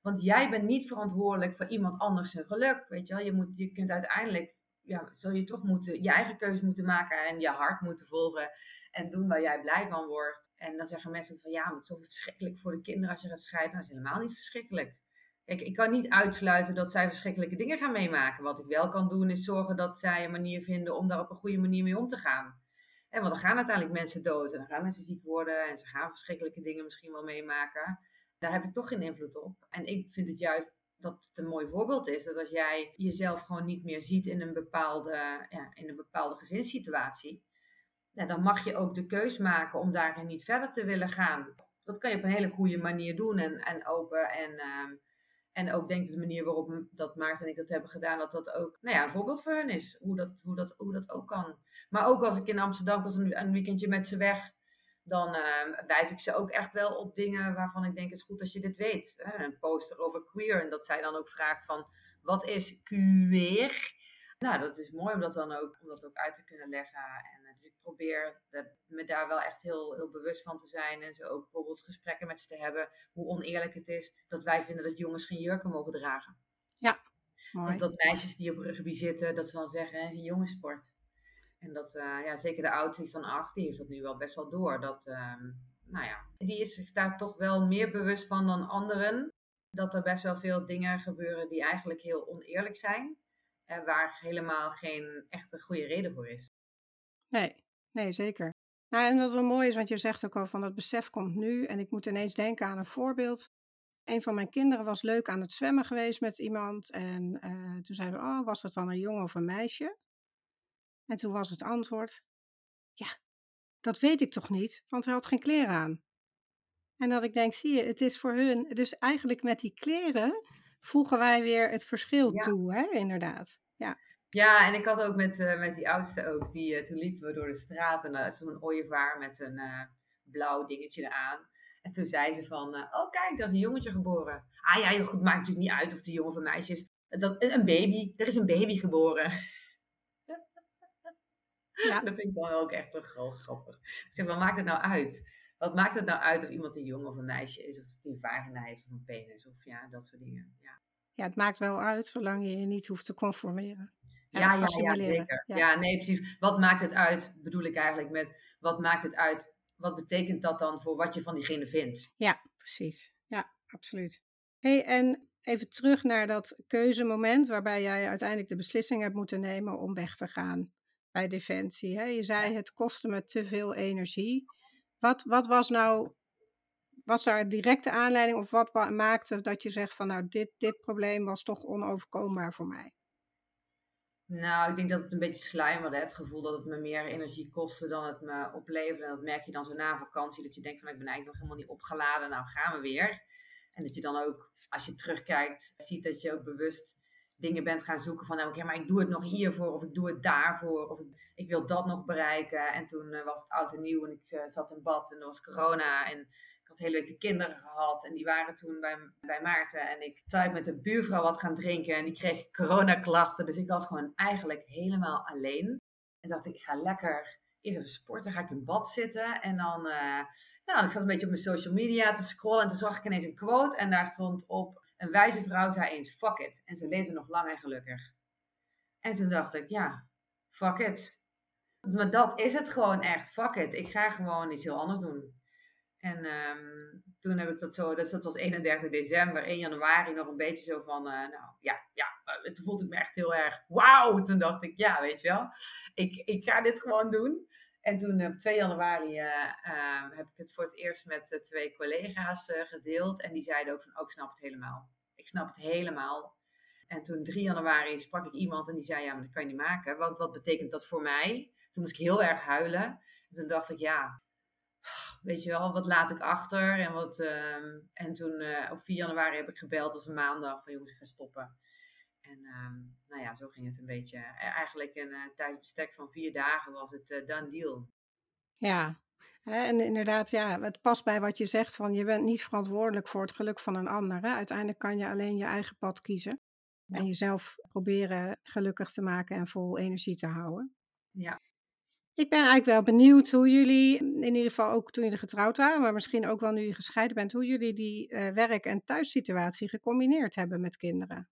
Want jij bent niet verantwoordelijk voor iemand anders zijn geluk. Weet je wel, je, moet, je kunt uiteindelijk, ja, zul je toch moeten, je eigen keuze moeten maken en je hart moeten volgen. En doen waar jij blij van wordt. En dan zeggen mensen van ja, het is zo verschrikkelijk voor de kinderen als je gaat scheiden. Nou, dat is helemaal niet verschrikkelijk. Kijk, ik kan niet uitsluiten dat zij verschrikkelijke dingen gaan meemaken. Wat ik wel kan doen is zorgen dat zij een manier vinden om daar op een goede manier mee om te gaan. En want er gaan uiteindelijk mensen dood en dan gaan mensen ziek worden en ze gaan verschrikkelijke dingen misschien wel meemaken. Daar heb ik toch geen invloed op. En ik vind het juist dat het een mooi voorbeeld is. Dat als jij jezelf gewoon niet meer ziet in een bepaalde, ja, in een bepaalde gezinssituatie. Ja, dan mag je ook de keus maken om daarin niet verder te willen gaan. Dat kan je op een hele goede manier doen en, en open en... Ehm, en ook denk ik de manier waarop dat Maarten en ik dat hebben gedaan, dat dat ook nou ja, een voorbeeld voor hun is. Hoe dat, hoe, dat, hoe dat ook kan. Maar ook als ik in Amsterdam was een, een weekendje met ze weg, dan uh, wijs ik ze ook echt wel op dingen waarvan ik denk het is goed als je dit weet. Een poster over queer en dat zij dan ook vraagt van wat is queer? Nou, dat is mooi om dat dan ook, om dat ook uit te kunnen leggen. En, eh, dus ik probeer me daar wel echt heel, heel bewust van te zijn. En zo ook bijvoorbeeld gesprekken met ze te hebben. Hoe oneerlijk het is dat wij vinden dat jongens geen jurken mogen dragen. Ja, mooi. Of dat meisjes die op rugby zitten, dat ze dan zeggen, het is een jongenssport. En dat, uh, ja, zeker de oudste is acht, die heeft dat nu wel best wel door. Dat, uh, nou ja, die is zich daar toch wel meer bewust van dan anderen. Dat er best wel veel dingen gebeuren die eigenlijk heel oneerlijk zijn. Uh, waar helemaal geen echte goede reden voor is. Nee, nee, zeker. Nou, en wat wel mooi is, want je zegt ook al van dat besef komt nu. En ik moet ineens denken aan een voorbeeld. Een van mijn kinderen was leuk aan het zwemmen geweest met iemand. En uh, toen zeiden we, oh, was het dan een jongen of een meisje? En toen was het antwoord, ja, dat weet ik toch niet, want hij had geen kleren aan. En dat ik denk, zie je, het is voor hun, dus eigenlijk met die kleren voegen wij weer het verschil Ja. toe, hè, inderdaad. Ja, Ja, en ik had ook met, eh, met die oudste ook, die, eh, toen liepen we door de straat en stond een ooievaar met een eh, blauw dingetje eraan. En toen zei ze van, oh kijk, daar is een jongetje geboren. Ah ja, heel goed, maakt natuurlijk niet uit of het een jongen of een meisje is. Dat, een baby, er is een baby geboren. Ja, Dat vind ik dan ook echt wel grappig. Ik zeg, wat maakt het nou uit? Wat maakt het nou uit of iemand een jongen of een meisje is? Of het een vagina heeft of een penis? Of ja, dat soort dingen. Ja, ja, het maakt wel uit, zolang je je niet hoeft te conformeren. En ja, ja, ja zeker. Ja. Ja. nee, precies. Wat maakt het uit, bedoel ik eigenlijk met, wat maakt het uit? Wat betekent dat dan voor wat je van diegene vindt? Ja, precies. Ja, absoluut. hey, en even terug naar dat keuzemoment waarbij jij uiteindelijk de beslissing hebt moeten nemen om weg te gaan bij Defensie. Hè? Je zei het kostte me te veel energie. Wat, wat was nou, was daar een directe aanleiding of wat wa- maakte dat je zegt van nou dit, dit probleem was toch onoverkombaar voor mij? Nou, ik denk dat het een beetje sluimerde. Het gevoel dat het me meer energie kostte dan het me opleverde. En dat merk je dan zo na vakantie. Dat je denkt van ik ben eigenlijk nog helemaal niet opgeladen. Nou gaan we weer. En dat je dan ook, als je terugkijkt, ziet dat je ook bewust dingen bent gaan zoeken. Van nou, oké, maar ik doe het nog hiervoor. Of ik doe het daarvoor. Of ik, ik wil dat nog bereiken. En toen eh, was het oud en nieuw. En ik eh, zat in bad. En er was corona. En ik had de hele week de kinderen gehad. En die waren toen bij, bij Maarten. En ik zou met een buurvrouw wat gaan drinken. En die kreeg coronaklachten. Dus ik was gewoon eigenlijk helemaal alleen. En dacht ik, ik ga lekker eerst even sporten. Ga ik in bad zitten. En dan, eh, nou, ik zat een beetje op mijn social media te scrollen. En toen zag ik ineens een quote. En daar stond op, een wijze vrouw zei eens, fuck it. En ze leefde nog lang en gelukkig. En toen dacht ik, ja, fuck it. Maar dat is het gewoon echt. Fuck it. Ik ga gewoon iets heel anders doen. En ehm, toen heb ik dat zo, dus dat was 31 december, 1 januari nog een beetje zo van, eh, nou ja, ja, uh, toen voelde ik me echt heel erg wauw. Toen dacht ik, ja, weet je wel, ik, ik ga dit gewoon doen. En toen op 2 januari ehm, heb ik het voor het eerst met twee collega's gedeeld. En die zeiden ook van, oh, ik snap het helemaal. Ik snap het helemaal. En toen 3 januari sprak ik iemand en die zei, ja, maar dat kan je niet maken. Want wat betekent dat voor mij? Toen moest ik heel erg huilen. En toen dacht ik, ja, weet je wel, wat laat ik achter? En, wat, uh, en toen op 4 januari heb ik gebeld, was een maandag, van jongens, ik ga stoppen. En uh, nou ja, zo ging het een beetje. Eh, eigenlijk een uh, tijdsbestek van vier dagen was het uh, done deal. Ja, en inderdaad, ja, het past bij wat je zegt van je bent niet verantwoordelijk voor het geluk van een ander. Hè? Uiteindelijk kan je alleen je eigen pad kiezen. Ja. En jezelf proberen gelukkig te maken en vol energie te houden. Ja. Ik ben eigenlijk wel benieuwd hoe jullie, in ieder geval ook toen jullie getrouwd waren, maar misschien ook wel nu je gescheiden bent, hoe jullie die uh, werk- en thuissituatie gecombineerd hebben met kinderen.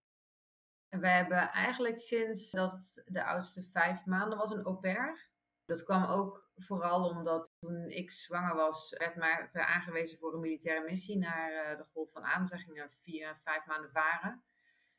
We hebben eigenlijk sinds dat de oudste vijf maanden was een au pair. Dat kwam ook vooral omdat toen ik zwanger was, werd mij aangewezen voor een militaire missie naar uh, de Golf van Aden. gingen vier, vijf maanden varen.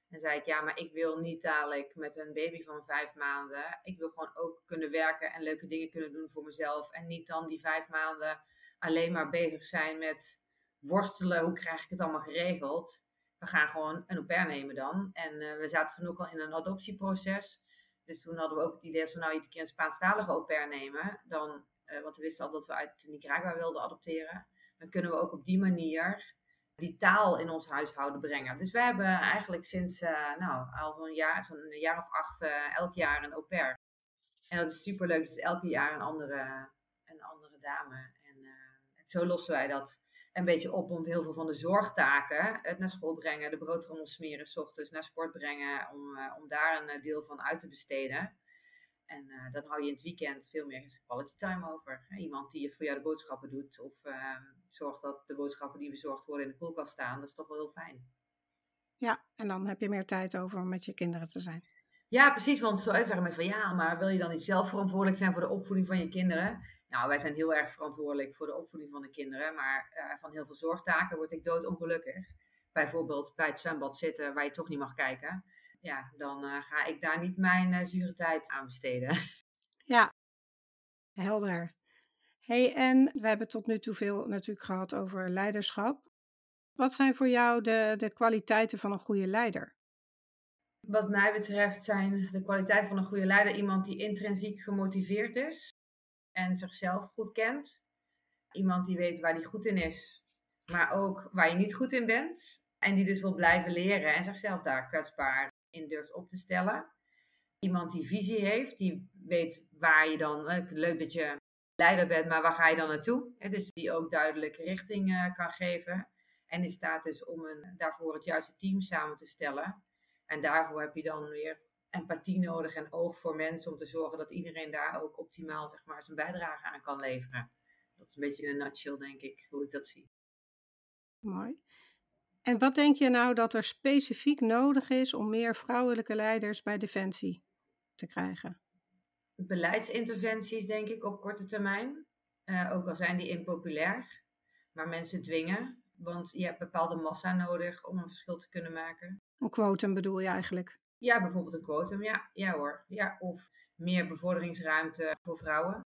En zei ik, ja, maar ik wil niet dadelijk met een baby van vijf maanden. Ik wil gewoon ook kunnen werken en leuke dingen kunnen doen voor mezelf. En niet dan die vijf maanden alleen maar bezig zijn met worstelen. Hoe krijg ik het allemaal geregeld? We gaan gewoon een au pair nemen dan. En uh, we zaten toen ook al in een adoptieproces. Dus toen hadden we ook het idee van, nou, iedere keer een Spaanstalige au pair nemen. Dan, uh, want we wisten al dat we uit Nicaragua wilden adopteren. Dan kunnen we ook op die manier die taal in ons huishouden brengen. Dus we hebben eigenlijk sinds, uh, nou, al zo'n jaar, zo'n jaar of acht, elk jaar een au pair. En dat is super leuk. Dus elke jaar een andere, een andere dame. En zo lossen wij dat een beetje op om heel veel van de zorgtaken, het naar school brengen, de broodrommel smeren, s ochtends naar sport brengen, om, om daar een deel van uit te besteden. En uh, dan hou je in het weekend veel meer quality time over. Iemand die voor jou de boodschappen doet of uh, zorgt dat de boodschappen die bezorgd worden in de koelkast staan. Dat is toch wel heel fijn. Ja, en dan heb je meer tijd over om met je kinderen te zijn. Ja, precies. Want zo zeggen mensen van ja, maar wil je dan niet zelf verantwoordelijk zijn voor de opvoeding van je kinderen? Nou, wij zijn heel erg verantwoordelijk voor de opvoeding van de kinderen. Maar uh, van heel veel zorgtaken word ik doodongelukkig. Bijvoorbeeld bij het zwembad zitten waar je toch niet mag kijken ja, dan uh, ga ik daar niet mijn uh, zure tijd aan besteden. [laughs] Ja, helder. hey, en we hebben tot nu toe veel natuurlijk gehad over leiderschap. Wat zijn voor jou de, de kwaliteiten van een goede leider? Wat mij betreft zijn de kwaliteiten van een goede leider iemand die intrinsiek gemotiveerd is en zichzelf goed kent. Iemand die weet waar hij goed in is, maar ook waar je niet goed in bent. En die dus wil blijven leren en zichzelf daar kwetsbaar in durft op te stellen. Iemand die visie heeft, die weet waar je dan, leuk dat je leider bent, maar waar ga je dan naartoe? Dus die ook duidelijk richting uh, kan geven. En in staat is om een, daarvoor het juiste team samen te stellen. En daarvoor heb je dan weer empathie nodig en oog voor mensen om te zorgen dat iedereen daar ook optimaal zeg maar, zijn bijdrage aan kan leveren. Dat is een beetje een nutshell, denk ik, hoe ik dat zie. Mooi. En wat denk je nou dat er specifiek nodig is om meer vrouwelijke leiders bij Defensie te krijgen? Beleidsinterventies, denk ik, op korte termijn. Uh, ook al zijn die impopulair, maar mensen dwingen. Want je hebt bepaalde massa nodig om een verschil te kunnen maken. Een quotum bedoel je eigenlijk? Ja, bijvoorbeeld een quotum, ja, ja hoor. Ja, of meer bevorderingsruimte voor vrouwen.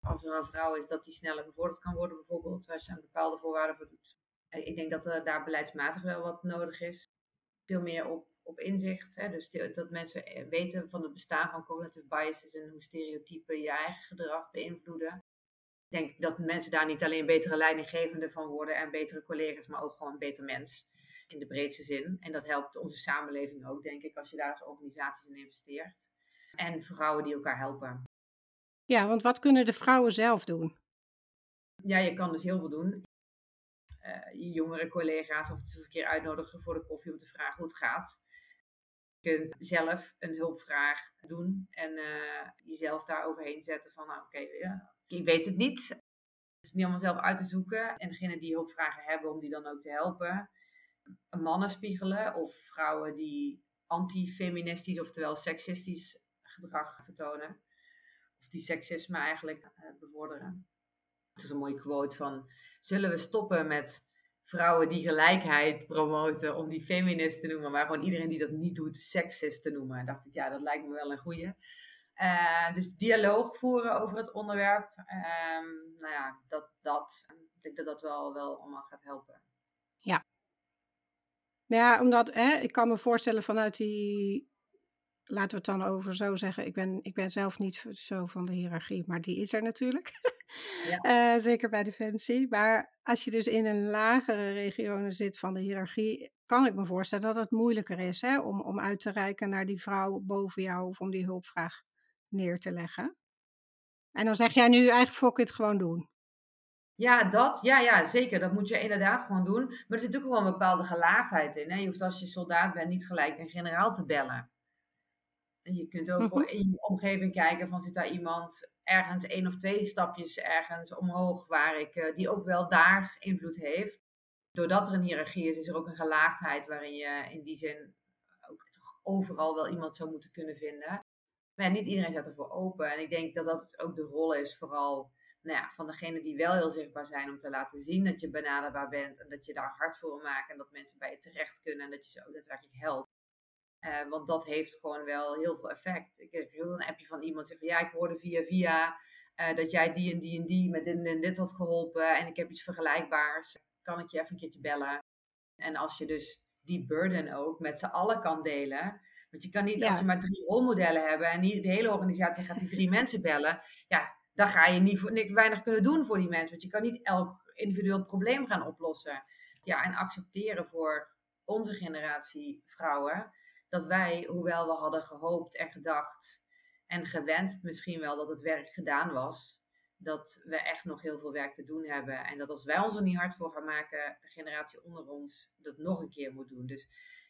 Als er een vrouw is, dat die sneller bevorderd kan worden, bijvoorbeeld, als je een bepaalde voorwaarden voor doet ik denk dat er daar beleidsmatig wel wat nodig is. Veel meer op, op inzicht. Hè? Dus dat mensen eh, weten van het bestaan van cognitive biases en hoe stereotypen je eigen gedrag beïnvloeden. Ik denk dat mensen daar niet alleen betere leidinggevende van worden en betere collega's, maar ook gewoon een beter mens in de breedste zin. En dat helpt onze samenleving ook, denk ik, als je daar als organisaties in investeert. En vrouwen die elkaar helpen. Ja, want wat kunnen de vrouwen zelf doen? Ja, je kan dus heel veel doen uh, je jongere collega's of het een keer uitnodigen voor de koffie om te vragen hoe het gaat. Je kunt zelf een hulpvraag doen en uh, jezelf daar overheen zetten van, nou oké, okay, ja, ik weet het niet. Het is niet allemaal zelf uit te zoeken. En degene die hulpvragen hebben, om die dan ook te helpen. Mannen spiegelen of vrouwen die antifeministisch, oftewel seksistisch gedrag vertonen. Of die seksisme eigenlijk uh, bevorderen. Het is een mooie quote van, zullen we stoppen met vrouwen die gelijkheid promoten, om die feminist te noemen, maar gewoon iedereen die dat niet doet, seksist te noemen. En dacht ik, ja, dat lijkt me wel een goeie. Uh, dus dialoog voeren over het onderwerp. Um, nou ja, dat, dat, ik denk dat dat wel, wel allemaal gaat helpen. Ja. Nou ja, omdat hè, ik kan me voorstellen vanuit die laten we het dan over zo zeggen. Ik ben, ik ben zelf niet zo van de hiërarchie, maar die is er natuurlijk. Ja. uh, [laughs] zeker bij Defensie. Maar als je dus in een lagere regionen zit van de hiërarchie, kan ik me voorstellen dat het moeilijker is hè, om, om uit te reiken naar die vrouw boven jou of om die hulpvraag neer te leggen. En dan zeg jij nu eigenlijk fok het gewoon doen. Ja, dat. Ja, ja, zeker. Dat moet je inderdaad gewoon doen. Maar er zit ook wel een bepaalde gelaagdheid in. Hè? Je hoeft als je soldaat bent niet gelijk een generaal te bellen. En je kunt ook mm in je omgeving kijken van zit daar iemand ergens één of twee stapjes ergens omhoog waar ik, uh, die ook wel daar invloed heeft. Doordat er een hiërarchie is, is er ook een gelaagdheid waarin je in die zin ook overal wel iemand zou moeten kunnen vinden. Maar niet iedereen staat ervoor open. En ik denk dat dat ook de rol is, vooral nou ja, van degenen die wel heel zichtbaar zijn, om te laten zien dat je benaderbaar bent en dat je daar hard voor maakt en dat mensen bij je terecht kunnen en dat je ze ook daadwerkelijk helpt. Uh, want dat heeft gewoon wel heel veel effect. Ik heb heel een appje van iemand die van ja, ik hoorde via via uh, dat jij die en die en die met dit en dit had geholpen en ik heb iets vergelijkbaars. Kan ik je even een keertje bellen? En als je dus die burden ook met z'n allen kan delen. Want je kan niet, als je maar drie rolmodellen hebben en niet de hele organisatie gaat die drie [laughs] mensen bellen. Ja, dan ga je niet weinig kunnen doen voor die mensen. Want je kan niet elk individueel probleem gaan oplossen. Ja, en accepteren voor onze generatie vrouwen dat wij, hoewel we hadden gehoopt en gedacht en gewenst misschien wel dat het werk gedaan was, dat we echt nog heel veel werk te doen hebben. En dat als wij ons er niet hard voor gaan maken, de generatie onder ons dat nog een keer moet doen. Dus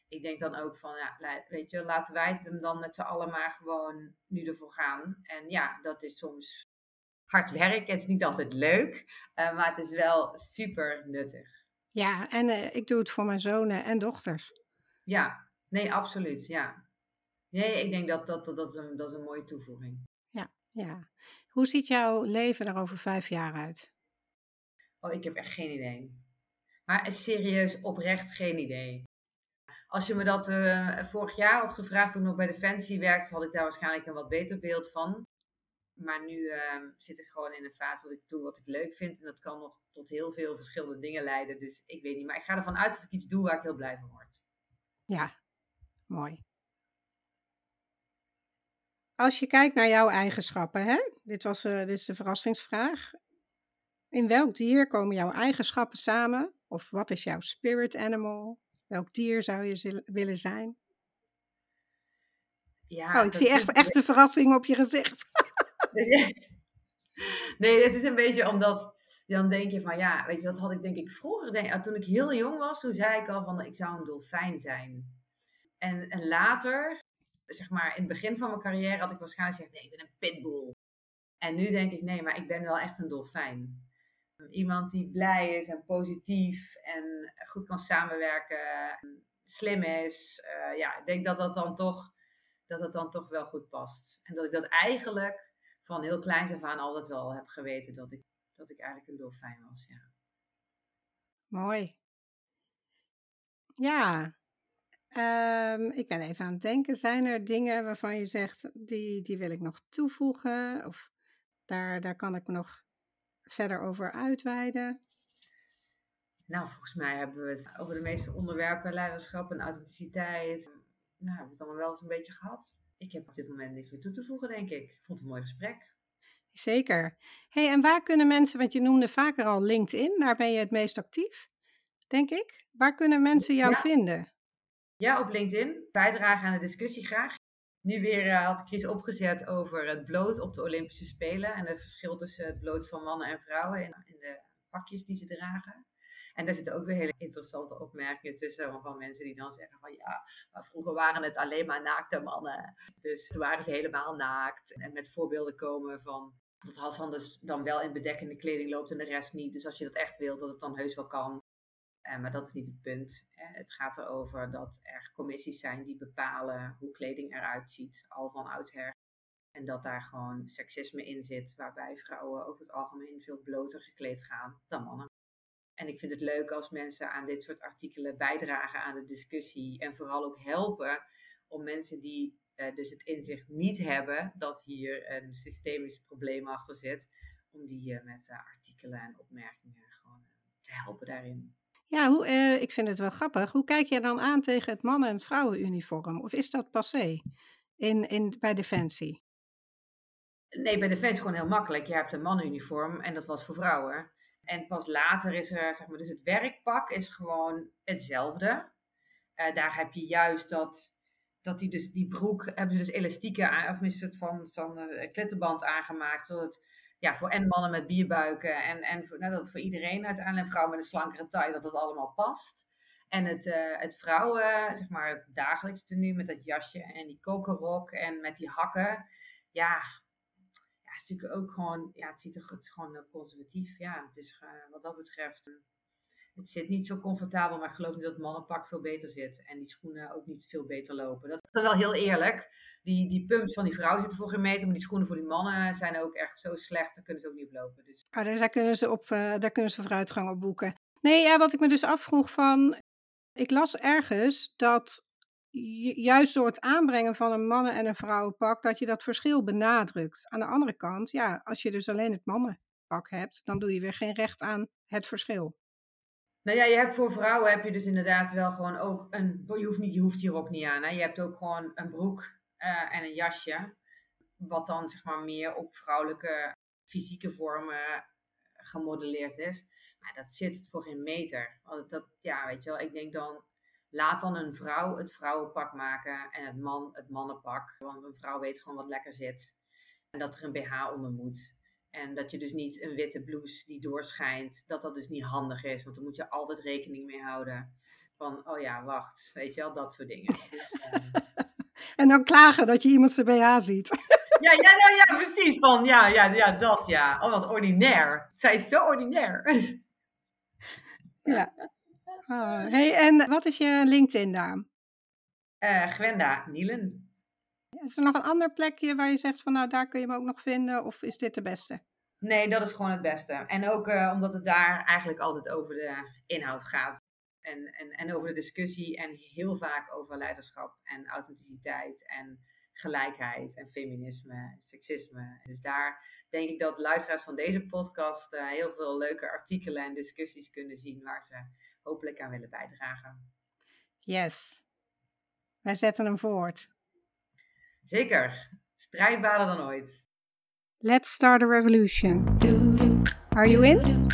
ik denk dan ook van, ja, weet je, laten wij het dan met z'n allen maar gewoon nu ervoor gaan. En ja, dat is soms hard werk. Het is niet altijd leuk, uh, maar het is wel super nuttig. Ja, en uh, ik doe het voor mijn zonen en dochters. Ja, Nee, absoluut, ja. Nee, ik denk dat dat, dat, dat, is, een, dat is een mooie toevoeging. Ja, ja. Hoe ziet jouw leven er over vijf jaar uit? Oh, ik heb echt geen idee. Maar serieus, oprecht geen idee. Als je me dat uh, vorig jaar had gevraagd toen ik nog bij Defensie werkte, had ik daar waarschijnlijk een wat beter beeld van. Maar nu uh, zit ik gewoon in een fase dat ik doe wat ik leuk vind. En dat kan nog tot heel veel verschillende dingen leiden. Dus ik weet niet. Maar ik ga ervan uit dat ik iets doe waar ik heel blij van word. Ja, Mooi. Als je kijkt naar jouw eigenschappen, hè? Dit, was, uh, dit is de verrassingsvraag. In welk dier komen jouw eigenschappen samen? Of wat is jouw spirit animal? Welk dier zou je willen zijn? Ja, oh, ik zie echt, echt een verrassing op je gezicht. [laughs] [laughs] nee, het is een beetje omdat dan denk je van ja, weet je, dat had ik denk ik vroeger, denk, toen ik heel jong was, toen zei ik al van ik zou een dolfijn zijn. En, en later, zeg maar in het begin van mijn carrière, had ik waarschijnlijk gezegd: nee, ik ben een pitbull. En nu denk ik: nee, maar ik ben wel echt een dolfijn. Iemand die blij is en positief en goed kan samenwerken, slim is. Uh, ja, ik denk dat dat dan toch, dat het dan toch wel goed past. En dat ik dat eigenlijk van heel kleins af aan altijd wel heb geweten dat ik, dat ik eigenlijk een dolfijn was. Ja. Mooi. Ja, Um, ik ben even aan het denken. Zijn er dingen waarvan je zegt, die, die wil ik nog toevoegen? Of daar, daar kan ik me nog verder over uitweiden? Nou, volgens mij hebben we het over de meeste onderwerpen, leiderschap en authenticiteit. Nou, hebben we het allemaal wel eens een beetje gehad. Ik heb op dit moment niks meer toe te voegen, denk ik. Ik vond het een mooi gesprek. Zeker. hey, en waar kunnen mensen, want je noemde vaker al LinkedIn, daar ben je het meest actief, denk ik. Waar kunnen mensen jou vinden? Ja, op LinkedIn. Bijdragen aan de discussie graag. Nu weer uh, had Chris opgezet over het bloot op de Olympische Spelen. En het verschil tussen het bloot van mannen en vrouwen in, in de pakjes die ze dragen. En daar zitten ook weer hele interessante opmerkingen tussen van mensen die dan zeggen van ja, maar vroeger waren het alleen maar naakte mannen. Dus toen waren ze helemaal naakt. En met voorbeelden komen van dat Hassan dus dan wel in bedekkende kleding loopt en de rest niet. Dus als je dat echt wil, dat het dan heus wel kan. Uh, maar dat is niet het punt. Het gaat erover dat er commissies zijn die bepalen hoe kleding eruit ziet, al van oudsher. En dat daar gewoon seksisme in zit, waarbij vrouwen over het algemeen veel bloter gekleed gaan dan mannen. En ik vind het leuk als mensen aan dit soort artikelen bijdragen aan de discussie. En vooral ook helpen om mensen die uh, dus het inzicht niet hebben dat hier een systemisch probleem achter zit, om die uh, met uh, artikelen en opmerkingen gewoon te helpen daarin. Ja, hoe, ik vind het wel grappig. Hoe kijk je dan aan tegen het mannen- en het vrouwenuniform? Of is dat passé in, in, bij Defensie? Nee, bij Defensie gewoon heel makkelijk. Je hebt een mannenuniform en dat was voor vrouwen. En pas later is er, zeg maar, dus het werkpak is gewoon hetzelfde. daar heb je juist dat dat die dus die broek hebben ze dus elastieken of een soort van zo'n uh, klittenband aangemaakt, zodat ja, voor en mannen met bierbuiken en, en voor, nou, dat voor iedereen uiteindelijk, vrouw met een slankere taille, dat dat allemaal past. En het, uh, het vrouwen, zeg maar, het dagelijks tenue met dat jasje en die kokerrok en met die hakken, ja, het is natuurlijk ook gewoon, ja, het ziet er gewoon conservatief. Ja, het is uh, wat dat betreft het zit niet zo comfortabel, maar ik geloof niet dat het mannenpak veel beter zit. En die schoenen ook niet veel beter lopen. Dat is dan wel heel eerlijk. Die, die pumps van die vrouw zitten voor geen meter, maar die schoenen voor die mannen zijn ook echt zo slecht. Daar kunnen ze ook niet op lopen. Dus. Oh, daar, kunnen ze op, daar kunnen ze vooruitgang op boeken. Nee, ja, wat ik me dus afvroeg van... Ik las ergens dat juist door het aanbrengen van een mannen- en een vrouwenpak, dat je dat verschil benadrukt. Aan de andere kant, ja, als je dus alleen het mannenpak hebt, dan doe je weer geen recht aan het verschil. Nou ja, je hebt voor vrouwen heb je dus inderdaad wel gewoon ook een. Je hoeft, niet, je hoeft die rok niet aan. Hè? Je hebt ook gewoon een broek uh, en een jasje. Wat dan zeg maar meer op vrouwelijke fysieke vormen gemodelleerd is. Maar dat zit voor geen meter. Dat, ja, weet je wel, ik denk dan. Laat dan een vrouw het vrouwenpak maken en het man het mannenpak. Want een vrouw weet gewoon wat lekker zit. En dat er een BH onder moet. En dat je dus niet een witte blouse die doorschijnt, dat dat dus niet handig is. Want dan moet je altijd rekening mee houden. Van, oh ja, wacht, weet je wel, dat soort dingen. [laughs] Dus, uh... en dan klagen dat je iemand zijn BH ziet. [laughs] ja, ja, nou, ja, precies. Van, ja, ja, ja, dat ja. Oh, wat ordinair. Zij is zo ordinair. ja. [laughs] Oh, hey, en wat is je LinkedIn-naam? Uh, Gwenda Nielen. Is er nog een ander plekje waar je zegt van nou daar kun je me ook nog vinden of is dit de beste? Nee, dat is gewoon het beste. En ook uh, omdat het daar eigenlijk altijd over de inhoud gaat. En, en, en over de discussie en heel vaak over leiderschap en authenticiteit en gelijkheid en feminisme en seksisme. Dus daar denk ik dat luisteraars van deze podcast uh, heel veel leuke artikelen en discussies kunnen zien waar ze hopelijk aan willen bijdragen. Yes. Wij zetten hem voort. Zeker. Strijdbaarder dan ooit. Let's start a revolution. Are you in?